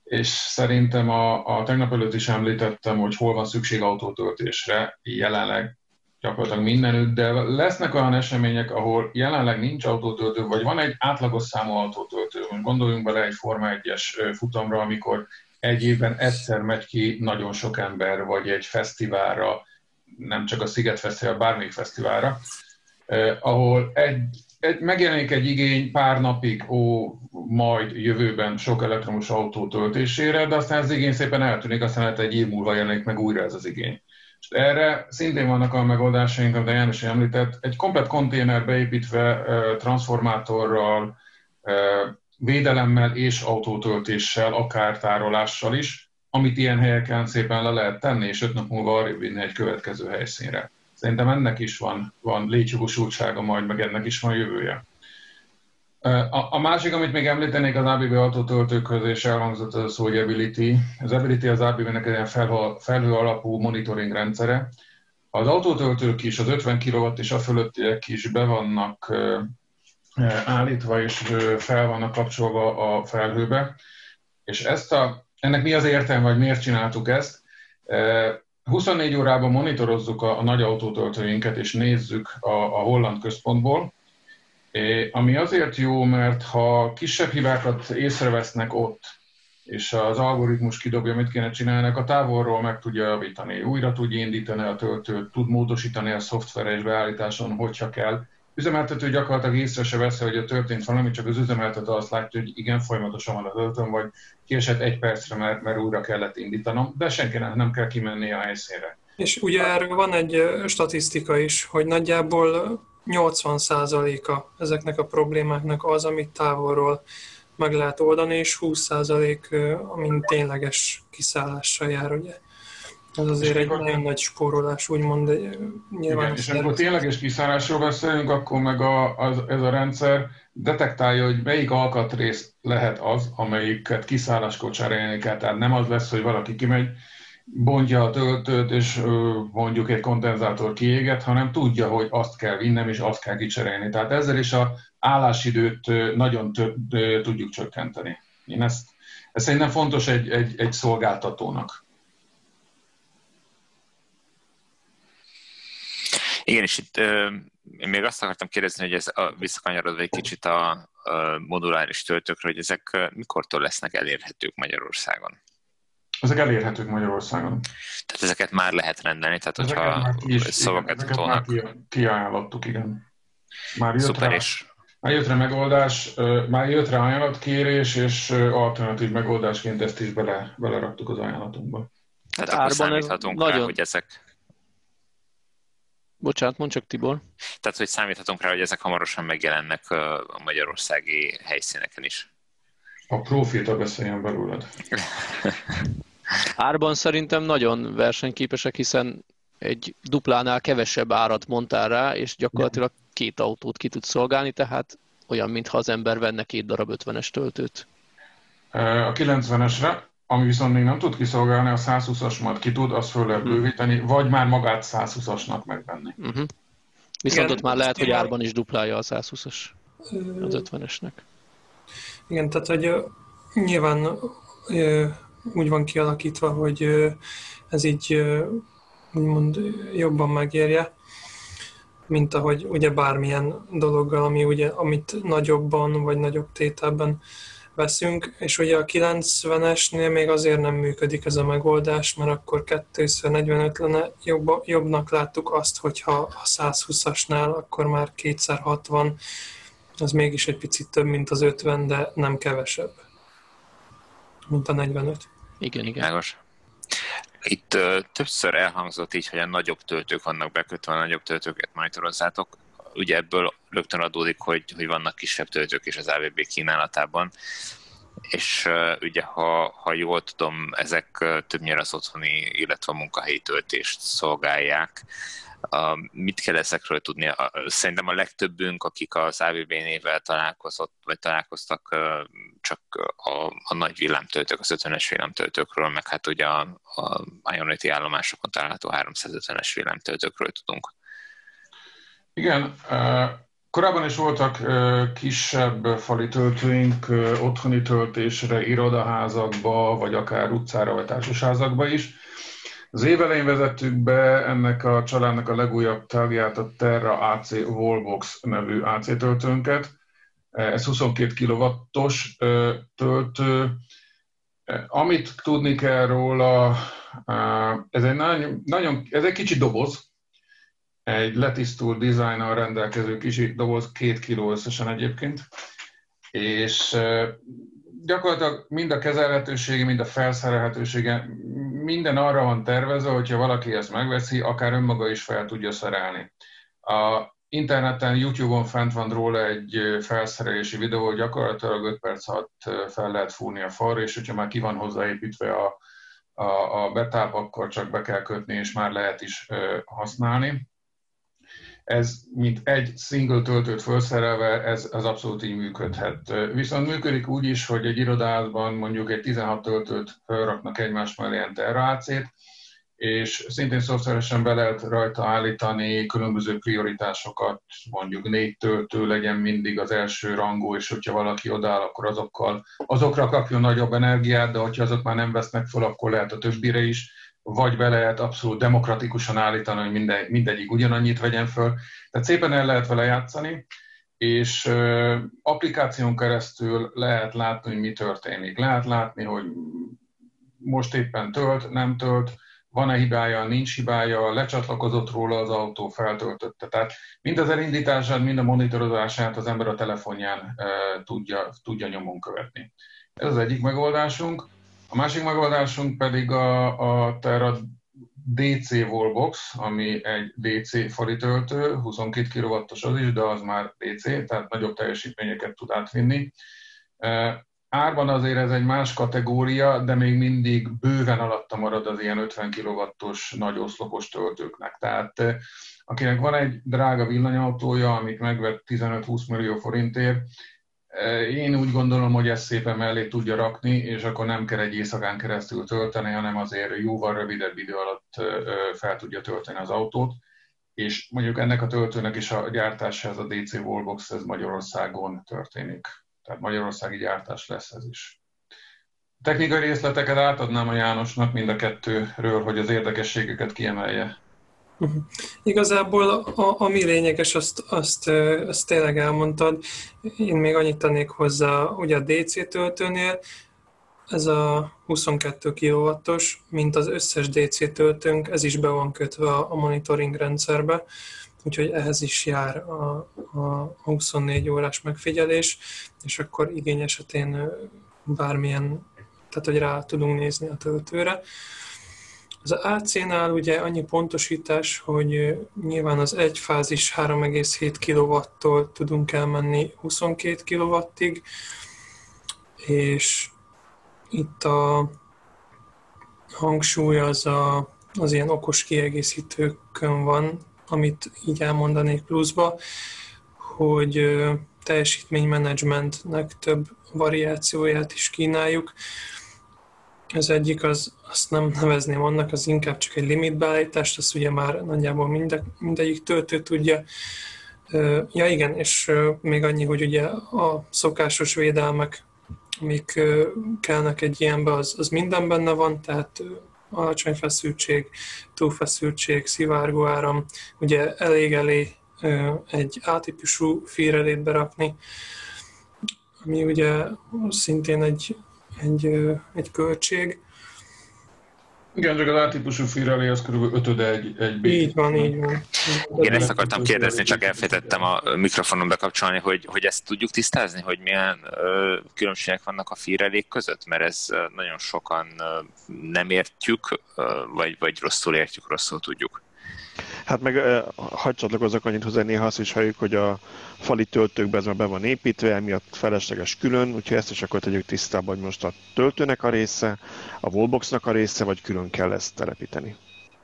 és szerintem a, a tegnap előtt is említettem, hogy hol van szükség autótöltésre, jelenleg gyakorlatilag mindenütt, de lesznek olyan események, ahol jelenleg nincs autótöltő, vagy van egy átlagos számú autótöltő. Gondoljunk bele egy Forma 1-es futamra, amikor egy évben egyszer megy ki nagyon sok ember, vagy egy fesztiválra, nem csak a Sziget Fesztivál, bármelyik fesztiválra, eh, ahol egy egy, megjelenik egy igény pár napig, ó, majd jövőben sok elektromos autó töltésére, de aztán az igény szépen eltűnik, aztán lehet egy év múlva jelenik meg újra ez az igény. És erre szintén vannak a megoldásaink, amit János említett, egy komplet konténer beépítve transformátorral, védelemmel és autótöltéssel, akár tárolással is, amit ilyen helyeken szépen le lehet tenni, és öt nap múlva arra vinni egy következő helyszínre. Szerintem ennek is van, van létjogosultsága majd, meg ennek is van jövője. A, a másik, amit még említenék az ABB autótöltőkhöz, és elhangzott az a szó, hogy Ability. Az Ability az ABB-nek egy felhő, alapú monitoring rendszere. Az autótöltők is, az 50 kW és a fölöttiek is be vannak állítva és fel vannak kapcsolva a felhőbe. És ezt a, ennek mi az értelme, vagy miért csináltuk ezt? 24 órában monitorozzuk a, a nagy autótöltőinket, és nézzük a, a holland központból, ami azért jó, mert ha kisebb hibákat észrevesznek ott, és az algoritmus kidobja, mit kéne csinálni, a távolról meg tudja javítani, újra tudja indítani a töltőt, tud módosítani a szoftveres beállításon, hogyha kell. Üzemeltető gyakorlatilag észre se veszi, hogy a történt valami, csak az üzemeltető azt látja, hogy igen, folyamatosan van a töltőn, vagy kiesett egy percre, mert, mert újra kellett indítanom, de senkinek nem kell kimenni a helyszínre. És ugye erről van egy statisztika is, hogy nagyjából 80%-a ezeknek a problémáknak az, amit távolról meg lehet oldani, és 20% amin tényleges kiszállással jár, ugye. Ez azért egy nagyon nagy spórolás, úgymond. Nyilván Igen, és amikor tényleges kiszállásról beszélünk, akkor meg a, az, ez a rendszer detektálja, hogy melyik alkatrész lehet az, amelyiket kiszálláskor cserélni kell. Tehát nem az lesz, hogy valaki kimegy, bontja a töltőt, és mondjuk egy kondenzátor kiéget, hanem tudja, hogy azt kell vinnem, és azt kell kicserélni. Tehát ezzel is a állásidőt nagyon több, tudjuk csökkenteni. Én ezt, ez szerintem fontos egy, egy, egy szolgáltatónak. Igen, és itt ö, én még azt akartam kérdezni, hogy ez a, visszakanyarodva egy kicsit a, a moduláris töltőkről, hogy ezek mikortól lesznek elérhetők Magyarországon? Ezek elérhetők Magyarországon. Tehát ezeket már lehet rendelni, tehát ezeket hogyha szavakat tolnak. Már kiajánlottuk, igen. Már jött Szuper, rá, és... Már jött rá megoldás, már jött rá ajánlatkérés, és alternatív megoldásként ezt is bele, beleraktuk az ajánlatunkba. Tehát akkor számíthatunk rá, nagyon... hogy ezek... Bocsánat, mond csak Tibor. Tehát, hogy számíthatunk rá, hogy ezek hamarosan megjelennek a magyarországi helyszíneken is. A profita beszéljen belőled. (laughs) Árban szerintem nagyon versenyképesek, hiszen egy duplánál kevesebb árat mondtál rá, és gyakorlatilag két autót ki tud szolgálni, tehát olyan, mintha az ember venne két darab 50-es töltőt. A 90-esre, ami viszont még nem tud kiszolgálni, a 120-as majd ki tud, azt föl lehet mhm. bővíteni, vagy már magát 120-asnak megvenni. Uh-huh. Viszont Igen, ott már lehet, hogy árban is duplálja a 120-as az 50-esnek. Igen, tehát hogy nyilván úgy van kialakítva, hogy ez így úgymond jobban megérje, mint ahogy ugye bármilyen dologgal, ami ugye, amit nagyobban vagy nagyobb tételben veszünk, és ugye a 90-esnél még azért nem működik ez a megoldás, mert akkor 245 lenne, jobb, jobbnak láttuk azt, hogyha a 120-asnál akkor már 260 az mégis egy picit több, mint az 50, de nem kevesebb, mint a 45. Igen, igen. Mágos. Itt ö, többször elhangzott így, hogy a nagyobb töltők vannak bekötve, a nagyobb töltőket monitorozzátok. Ugye ebből rögtön adódik, hogy, hogy vannak kisebb töltők is az AVB kínálatában. És uh, ugye, ha, ha jól tudom, ezek uh, többnyire az otthoni, illetve a munkahelyi töltést szolgálják. A, mit kell ezekről tudni? Szerintem a legtöbbünk, akik az AVB névvel találkozott, vagy találkoztak, csak a, a nagy villámtöltők, az 50-es villámtöltőkről, meg hát ugye a, a Ionity állomásokon található 350-es villámtöltőkről tudunk. Igen, korábban is voltak kisebb fali töltőink otthoni töltésre, irodaházakba, vagy akár utcára, vagy társasházakba is. Az évelején vezettük be ennek a családnak a legújabb tagját, a Terra AC Wallbox nevű AC töltőnket. Ez 22 kW-os töltő. Amit tudni kell róla, ez egy, nagyon, nagyon, ez egy kicsi doboz, egy letisztult dizájnnal rendelkező kicsi doboz, két kiló összesen egyébként, és gyakorlatilag mind a kezelhetősége, mind a felszerelhetősége, minden arra van tervezve, hogyha valaki ezt megveszi, akár önmaga is fel tudja szerelni. A interneten, YouTube-on fent van róla egy felszerelési videó, gyakorlatilag 5 perc alatt fel lehet fúrni a far, és hogyha már ki van hozzáépítve a, a, a betáp, akkor csak be kell kötni, és már lehet is használni. Ez, mint egy single töltőt felszerelve, ez, ez abszolút így működhet. Viszont működik úgy is, hogy egy irodában mondjuk egy 16 töltőt felraknak egymás mellé ilyen AC-t, és szintén szoftveresen be lehet rajta állítani különböző prioritásokat, mondjuk négy töltő legyen mindig az első rangú, és hogyha valaki odáll, akkor azokkal, azokra kapjon nagyobb energiát, de hogyha azok már nem vesznek fel, akkor lehet a többire is, vagy be lehet abszolút demokratikusan állítani, hogy minden, mindegyik ugyanannyit vegyen föl. Tehát szépen el lehet vele játszani, és applikáción keresztül lehet látni, hogy mi történik. Lehet látni, hogy most éppen tölt, nem tölt, van-e hibája, nincs hibája, lecsatlakozott róla az autó, feltöltötte. Tehát mind az elindítását, mind a monitorozását az ember a telefonján e, tudja, tudja nyomon követni. Ez az egyik megoldásunk. A másik megoldásunk pedig a, a Terra DC Wallbox, ami egy DC fali töltő, 22 kW-os az is, de az már DC, tehát nagyobb teljesítményeket tud átvinni. Árban azért ez egy más kategória, de még mindig bőven alatta marad az ilyen 50 kW-os nagy oszlopos töltőknek. Tehát eh, akinek van egy drága villanyautója, amit megvett 15-20 millió forintért, én úgy gondolom, hogy ezt szépen mellé tudja rakni, és akkor nem kell egy éjszakán keresztül tölteni, hanem azért jóval rövidebb idő alatt eh, fel tudja tölteni az autót. És mondjuk ennek a töltőnek is a gyártása, ez a DC Wallbox, ez Magyarországon történik. Tehát magyarországi gyártás lesz ez is. Technikai részleteket átadnám a Jánosnak mind a kettőről, hogy az érdekességeket kiemelje. Uh-huh. Igazából a, ami lényeges, azt, azt, azt tényleg elmondtad. Én még annyit tennék hozzá, ugye a DC töltőnél, ez a 22 kW-os, mint az összes DC töltőnk, ez is be van kötve a monitoring rendszerbe úgyhogy ehhez is jár a, a 24 órás megfigyelés, és akkor igény esetén bármilyen, tehát hogy rá tudunk nézni a töltőre. Az AC-nál ugye annyi pontosítás, hogy nyilván az egyfázis 3,7 kW-tól tudunk elmenni 22 kW-ig, és itt a hangsúly az a, az ilyen okos kiegészítőkön van, amit így elmondanék pluszba, hogy teljesítménymenedzsmentnek több variációját is kínáljuk. Az egyik, az, azt nem nevezném annak, az inkább csak egy limitbeállítást, azt ugye már nagyjából minde, mindegyik töltő tudja. Ja igen, és még annyi, hogy ugye a szokásos védelmek, amik kellnek egy ilyenbe, az, az minden benne van, tehát alacsony feszültség, túlfeszültség, szivárgó áram, ugye elég elé egy A-típusú fírelét berakni, ami ugye szintén egy, egy, egy költség. Igen, csak az A-típusú fírelé az kb. ötöde egy, egy B. Így van, így van. Én ezt akartam kérdezni, csak elfejtettem a mikrofonon bekapcsolni, hogy, hogy ezt tudjuk tisztázni, hogy milyen ö, különbségek vannak a fírelék között, mert ez nagyon sokan ö, nem értjük, ö, vagy, vagy rosszul értjük, rosszul tudjuk. Hát meg hagyd csatlakozzak annyit hozzá, néha azt is halljuk, hogy a fali töltőkben ez már be van építve, emiatt felesleges külön, úgyhogy ezt is akkor tegyük tisztában, hogy most a töltőnek a része, a wallboxnak a része, vagy külön kell ezt telepíteni.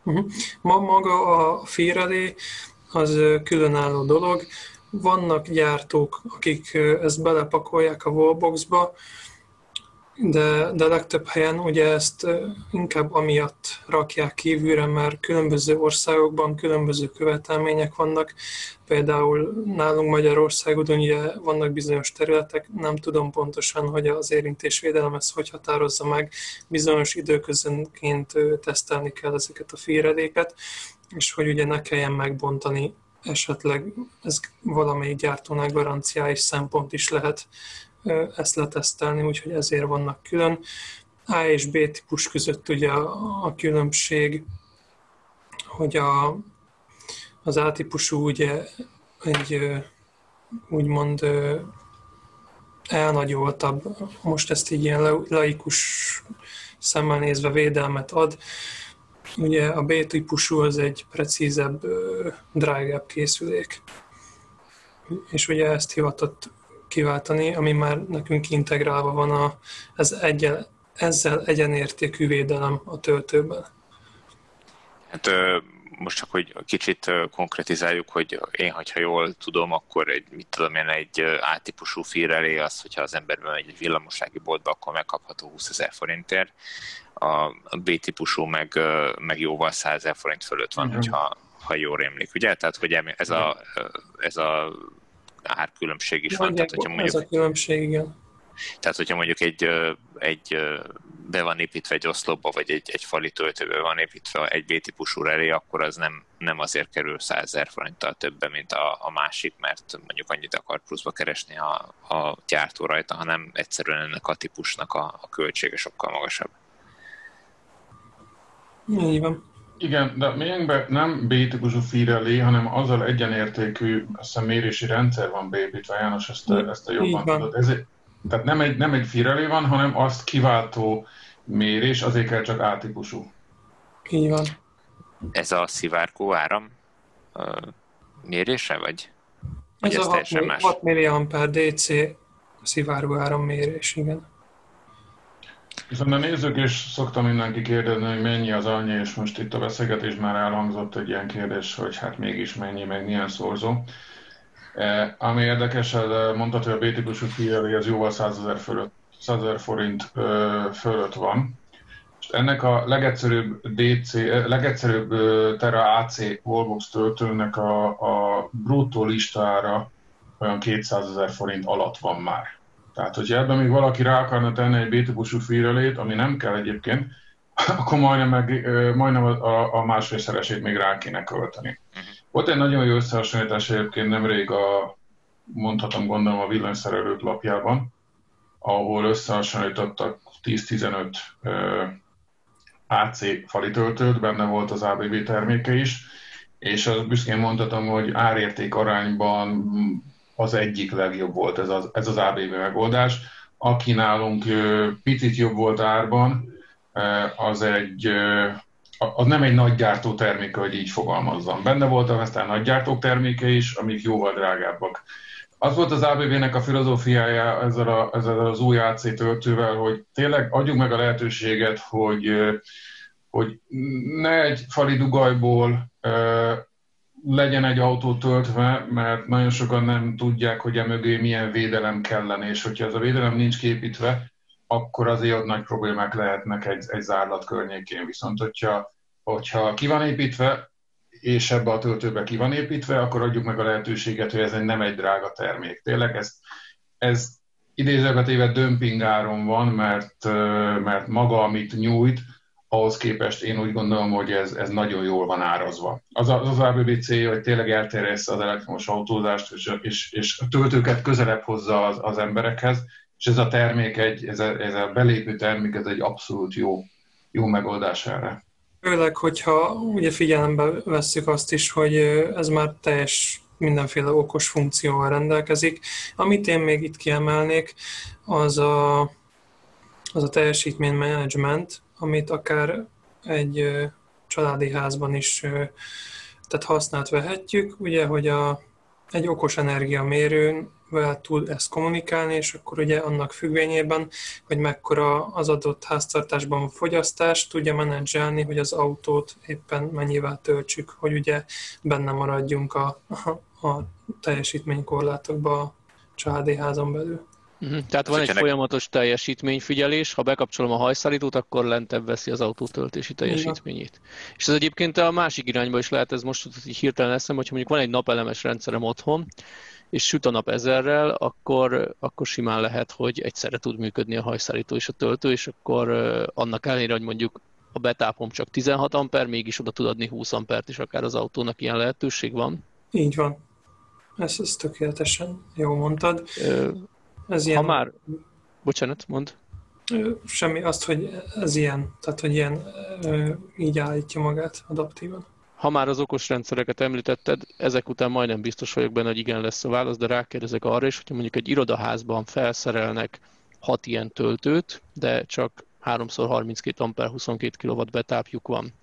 Uh-huh. Ma maga a fírelé az különálló dolog. Vannak gyártók, akik ezt belepakolják a wallboxba, de, de legtöbb helyen ugye ezt inkább amiatt rakják kívülre, mert különböző országokban különböző követelmények vannak. Például nálunk Magyarországon ugye vannak bizonyos területek, nem tudom pontosan, hogy az érintésvédelem ezt hogy határozza meg, bizonyos időközönként tesztelni kell ezeket a félreléket, és hogy ugye ne kelljen megbontani esetleg ez valamelyik gyártónál garanciális szempont is lehet ezt letesztelni, úgyhogy ezért vannak külön. A és B típus között ugye a, különbség, hogy a, az A típusú ugye egy úgymond elnagyoltabb, most ezt így ilyen laikus szemmel nézve védelmet ad. Ugye a B típusú az egy precízebb, drágább készülék. És ugye ezt hivatott kiváltani, ami már nekünk integrálva van a, az egyen, ezzel egyenértékű védelem a töltőben? Hát most csak, hogy kicsit konkretizáljuk, hogy én, hogyha jól tudom, akkor egy, mit tudom én, egy A-típusú fírelé az, hogyha az ember megy egy villamosági boltba, akkor megkapható 20 ezer forintért. A B-típusú meg, meg jóval 100 ezer forint fölött van, uh-huh. hogyha ha jól rémlik, ugye? Tehát, hogy ez a, ez a árkülönbség is van. Tehát, hogyha mondjuk, ez a különbség, igen. Tehát, hogyha mondjuk egy, egy be van építve egy oszlopba, vagy egy, egy fali töltőbe van építve egy B-típusú relé, akkor az nem, nem azért kerül 100 ezer forinttal többe, mint a, a másik, mert mondjuk annyit akar pluszba keresni a, a gyártó rajta, hanem egyszerűen ennek a típusnak a, a költsége sokkal magasabb. Így van. Igen, de miénkben nem B-típusú fírelé, hanem azzal egyenértékű mérési rendszer van beépítve, János, ezt, a, ezt a jobban tudod. Ez, tehát nem egy, nem egy fírelé van, hanem azt kiváltó mérés, azért kell csak A-típusú. Így van. Ez a szivárgó áram uh, mérése, vagy? Ez a 6, 6 milliampere DC szivárgó áram mérés, igen. Viszont a nézők is szoktam mindenki kérdezni, hogy mennyi az annyi, és most itt a beszélgetés már elhangzott egy ilyen kérdés, hogy hát mégis mennyi, meg milyen szorzó. E, ami érdekes, mondtad, hogy a B-típusú figyelő az jóval 100 ezer fölött 100 forint fölött van. És ennek a legegyszerűbb DC, legegyszerűbb Terra AC Wallbox töltőnek a, a bruttó listára olyan 200 ezer forint alatt van már. Tehát, hogyha ebben még valaki rá akarna tenni egy B-típusú fírelét, ami nem kell egyébként, (laughs) akkor majdnem, meg, majdnem a, a másfélszeresét még rá kéne költeni. Mhm. Volt egy nagyon jó összehasonlítás egyébként nemrég a, mondhatom gondolom a villanyszerelők lapjában, ahol összehasonlítottak 10-15 AC fali töltőt, benne volt az ABB terméke is, és az büszkén mondhatom, hogy árérték arányban az egyik legjobb volt ez az, ez az ABB megoldás. Aki nálunk picit jobb volt árban, az egy az nem egy nagy gyártó terméke, hogy így fogalmazzam. Benne voltak aztán nagy gyártók terméke is, amik jóval drágábbak. Az volt az ABB-nek a filozófiája ezzel, a, ezzel az új AC töltővel, hogy tényleg adjuk meg a lehetőséget, hogy, hogy ne egy fali dugajból legyen egy autó töltve, mert nagyon sokan nem tudják, hogy a mögé milyen védelem kellene, és hogyha ez a védelem nincs képítve, akkor azért ott nagy problémák lehetnek egy, egy zárlat környékén. Viszont hogyha, hogyha ki van építve, és ebbe a töltőbe ki van építve, akkor adjuk meg a lehetőséget, hogy ez nem egy drága termék. Tényleg ez, ez idézőket éve dömpingáron van, mert, mert maga, amit nyújt, ahhoz képest én úgy gondolom, hogy ez, ez nagyon jól van árazva. Az az, az ABB célja, hogy tényleg elterjessze az elektromos autózást, és, és, és a töltőket közelebb hozza az, az emberekhez, és ez a termék, egy, ez, a, ez a belépő termék, ez egy abszolút jó, jó megoldás erre. Főleg, hogyha ugye figyelembe vesszük azt is, hogy ez már teljes mindenféle okos funkcióval rendelkezik. Amit én még itt kiemelnék, az a, az a teljesítménymenedzsment, amit akár egy családi házban is tehát használt vehetjük, ugye, hogy a, egy okos energiamérőn vel tud ezt kommunikálni, és akkor ugye annak függvényében, hogy mekkora az adott háztartásban a fogyasztás, tudja menedzselni, hogy az autót éppen mennyivel töltsük, hogy ugye benne maradjunk a, a, a teljesítménykorlátokba a családi házon belül. Uh-huh. Tehát van egy ennek... folyamatos teljesítményfigyelés, ha bekapcsolom a hajszállítót, akkor lentebb veszi az autó töltési teljesítményét. Igen. És ez egyébként a másik irányba is lehet, ez most így hirtelen eszem, hogyha mondjuk van egy napelemes rendszerem otthon, és süt a nap ezerrel, akkor, akkor simán lehet, hogy egyszerre tud működni a hajszárító és a töltő, és akkor annak ellenére, hogy mondjuk a betápom csak 16 amper, mégis oda tud adni 20 ampert is akár az autónak, ilyen lehetőség van? Így van. Ez, ez tökéletesen jó mondtad. Ez ilyen... Ha már... Bocsánat, mond. Semmi, azt, hogy ez ilyen, tehát hogy ilyen így állítja magát adaptívan. Ha már az okos rendszereket említetted, ezek után majdnem biztos vagyok benne, hogy igen lesz a válasz, de rákérdezek arra is, hogyha mondjuk egy irodaházban felszerelnek 6 ilyen töltőt, de csak 3x32 amper 22 kW betápjuk van,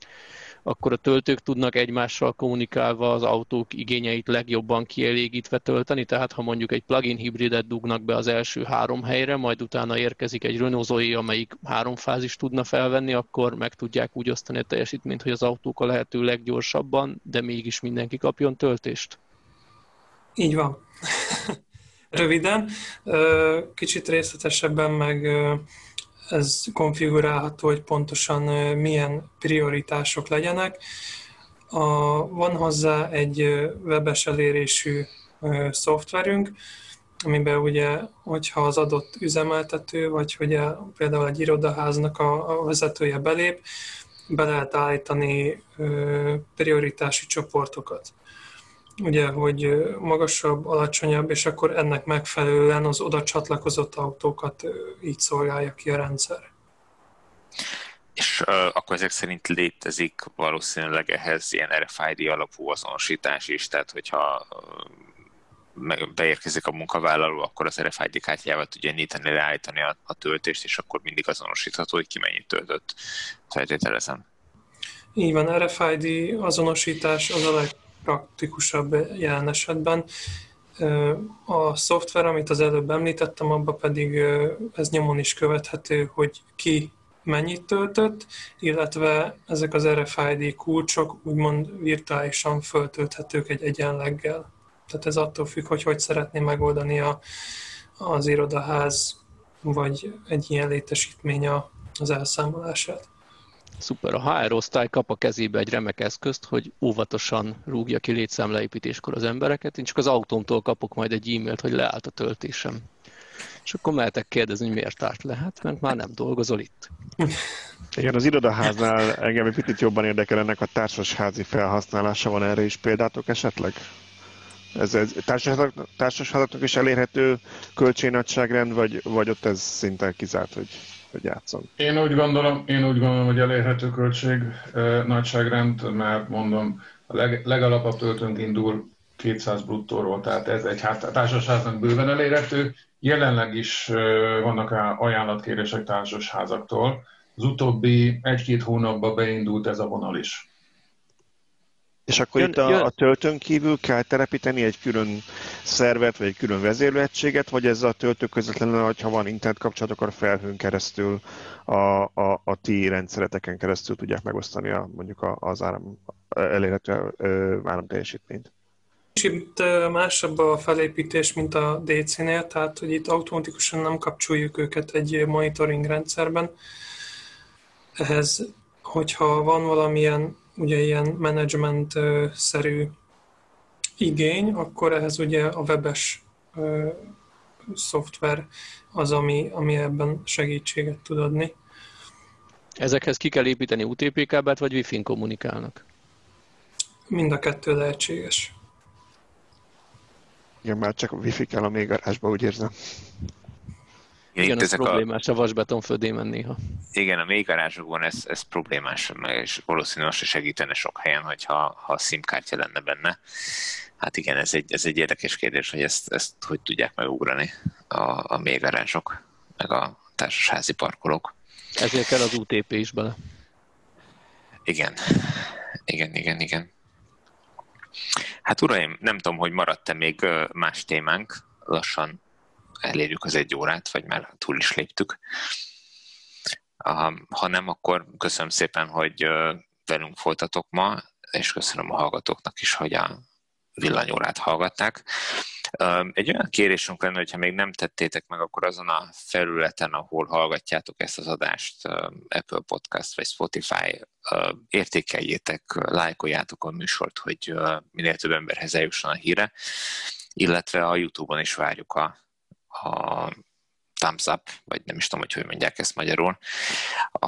akkor a töltők tudnak egymással kommunikálva az autók igényeit legjobban kielégítve tölteni, tehát ha mondjuk egy plug-in hibridet dugnak be az első három helyre, majd utána érkezik egy Renault Zoe, amelyik három fázis tudna felvenni, akkor meg tudják úgy osztani a teljesítményt, hogy az autók a lehető leggyorsabban, de mégis mindenki kapjon töltést. Így van. (laughs) Röviden, kicsit részletesebben meg ez konfigurálható, hogy pontosan milyen prioritások legyenek. A, van hozzá egy webes elérésű szoftverünk, amiben ugye, hogyha az adott üzemeltető, vagy hogy például egy irodaháznak a, a vezetője belép, be lehet állítani prioritási csoportokat ugye, hogy magasabb, alacsonyabb, és akkor ennek megfelelően az oda csatlakozott autókat így szolgálja ki a rendszer. És uh, akkor ezek szerint létezik valószínűleg ehhez ilyen RFID alapú azonosítás is, tehát hogyha uh, beérkezik a munkavállaló, akkor az RFID kártyával tudja nyitani, leállítani a, a töltést, és akkor mindig azonosítható, hogy ki mennyit töltött, feltételezem. Így van, RFID azonosítás az a leg praktikusabb jelen esetben. A szoftver, amit az előbb említettem, abban pedig ez nyomon is követhető, hogy ki mennyit töltött, illetve ezek az RFID kulcsok úgymond virtuálisan föltölthetők egy egyenleggel. Tehát ez attól függ, hogy hogy szeretné megoldani a, az irodaház vagy egy ilyen létesítmény az elszámolását. Szuper, a HR osztály kap a kezébe egy remek eszközt, hogy óvatosan rúgja ki létszámleépítéskor az embereket. Én csak az autómtól kapok majd egy e-mailt, hogy leállt a töltésem. És akkor mehetek kérdezni, hogy miért állt le. Hát, mert már nem dolgozol itt. Igen, az irodaháznál engem egy picit jobban érdekel ennek a társasházi felhasználása. Van erre is példátok esetleg? Ez, ez társasházaknak is elérhető költségnagyságrend, vagy, vagy ott ez szinte kizárt, hogy hogy játszon. Én úgy gondolom, én úgy gondolom hogy elérhető költség nagyságrend, mert mondom, a leg, legalapabb töltőnk indul 200 bruttóról, tehát ez egy társasháznak bőven elérhető. Jelenleg is vannak ajánlatkérések társasházaktól. Az utóbbi egy-két hónapban beindult ez a vonal is. És akkor jön, itt a, jön. a töltőn kívül kell telepíteni egy külön szervet, vagy egy külön vezérlőegységet, vagy ez a töltő közvetlenül, ha van internet kapcsolat, akkor a felhőn keresztül, a, a, a ti rendszereteken keresztül tudják megosztani a, mondjuk az áram, elérhető áramteljesítményt. Kicsit másabb a felépítés, mint a DC-nél, tehát hogy itt automatikusan nem kapcsoljuk őket egy monitoring rendszerben. Ehhez, hogyha van valamilyen ugye ilyen menedzsment-szerű igény, akkor ehhez ugye a webes szoftver az, ami, ami ebben segítséget tud adni. Ezekhez ki kell építeni UTP kábelt, vagy Wi-Fi-n kommunikálnak? Mind a kettő lehetséges. Igen, már csak a Wi-Fi kell a mélygarázsba, úgy érzem. Igen, Igen ez problémás a, a vasbeton födémen néha. Igen, a mély garázsokban ez, ez problémás, és valószínűleg se segítene sok helyen, hogyha ha a SIM-kártya lenne benne. Hát igen, ez egy, ez egy érdekes kérdés, hogy ezt, ezt hogy tudják megugrani a, a mély garázsok, meg a társasházi parkolók. Ezért kell az UTP is bele. Igen, igen, igen, igen. Hát uraim, nem tudom, hogy maradt-e még más témánk, lassan elérjük az egy órát, vagy már túl is léptük. Ha nem, akkor köszönöm szépen, hogy velünk folytatok ma, és köszönöm a hallgatóknak is, hogy a villanyórát hallgatták. Egy olyan kérésünk lenne, hogyha még nem tettétek meg, akkor azon a felületen, ahol hallgatjátok ezt az adást, Apple Podcast vagy Spotify, értékeljétek, lájkoljátok a műsort, hogy minél több emberhez eljusson a híre, illetve a YouTube-on is várjuk a a thumbs up, vagy nem is tudom, hogy hogy mondják ezt magyarul, a,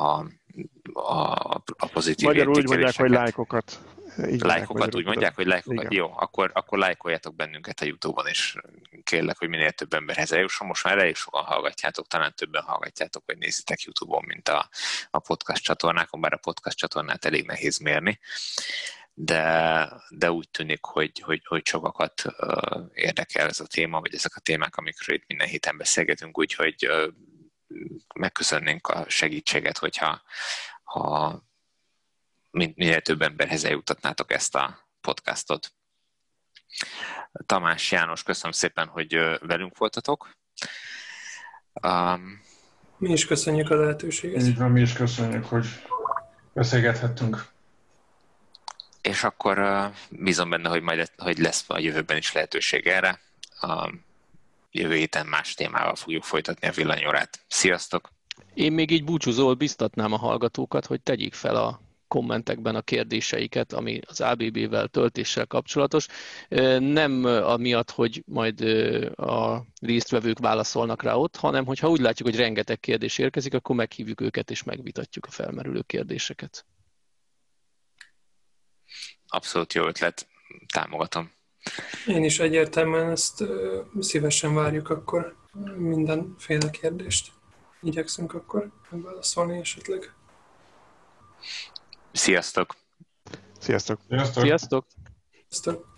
a, a pozitív Magyarul úgy mondják, hogy lájkokat. Így lájkokat úgy mondják, hogy lájkokat. Igen. Jó, akkor, akkor lájkoljátok bennünket a Youtube-on, és kérlek, hogy minél több emberhez eljusson. Most már elég sokan hallgatjátok, talán többen hallgatjátok, vagy nézitek Youtube-on, mint a, a podcast csatornákon, bár a podcast csatornát elég nehéz mérni de, de úgy tűnik, hogy, hogy, hogy sokakat érdekel ez a téma, vagy ezek a témák, amikről itt minden héten beszélgetünk, úgyhogy megköszönnénk a segítséget, hogyha ha minél több emberhez eljutatnátok ezt a podcastot. Tamás János, köszönöm szépen, hogy velünk voltatok. Um, mi is köszönjük a lehetőséget. Így van, mi is köszönjük, hogy beszélgethettünk. És akkor bízom benne, hogy majd hogy lesz a jövőben is lehetőség erre. A jövő héten más témával fogjuk folytatni a villanyórát. Sziasztok! Én még így búcsúzól biztatnám a hallgatókat, hogy tegyék fel a kommentekben a kérdéseiket, ami az ABB-vel, töltéssel kapcsolatos. Nem amiatt, hogy majd a résztvevők válaszolnak rá ott, hanem hogyha úgy látjuk, hogy rengeteg kérdés érkezik, akkor meghívjuk őket és megvitatjuk a felmerülő kérdéseket. Abszolút jó ötlet, támogatom. Én is egyértelműen ezt szívesen várjuk akkor mindenféle kérdést. Igyekszünk akkor megválaszolni esetleg. Sziasztok! Sziasztok! Sziasztok! Sziasztok! Sziasztok!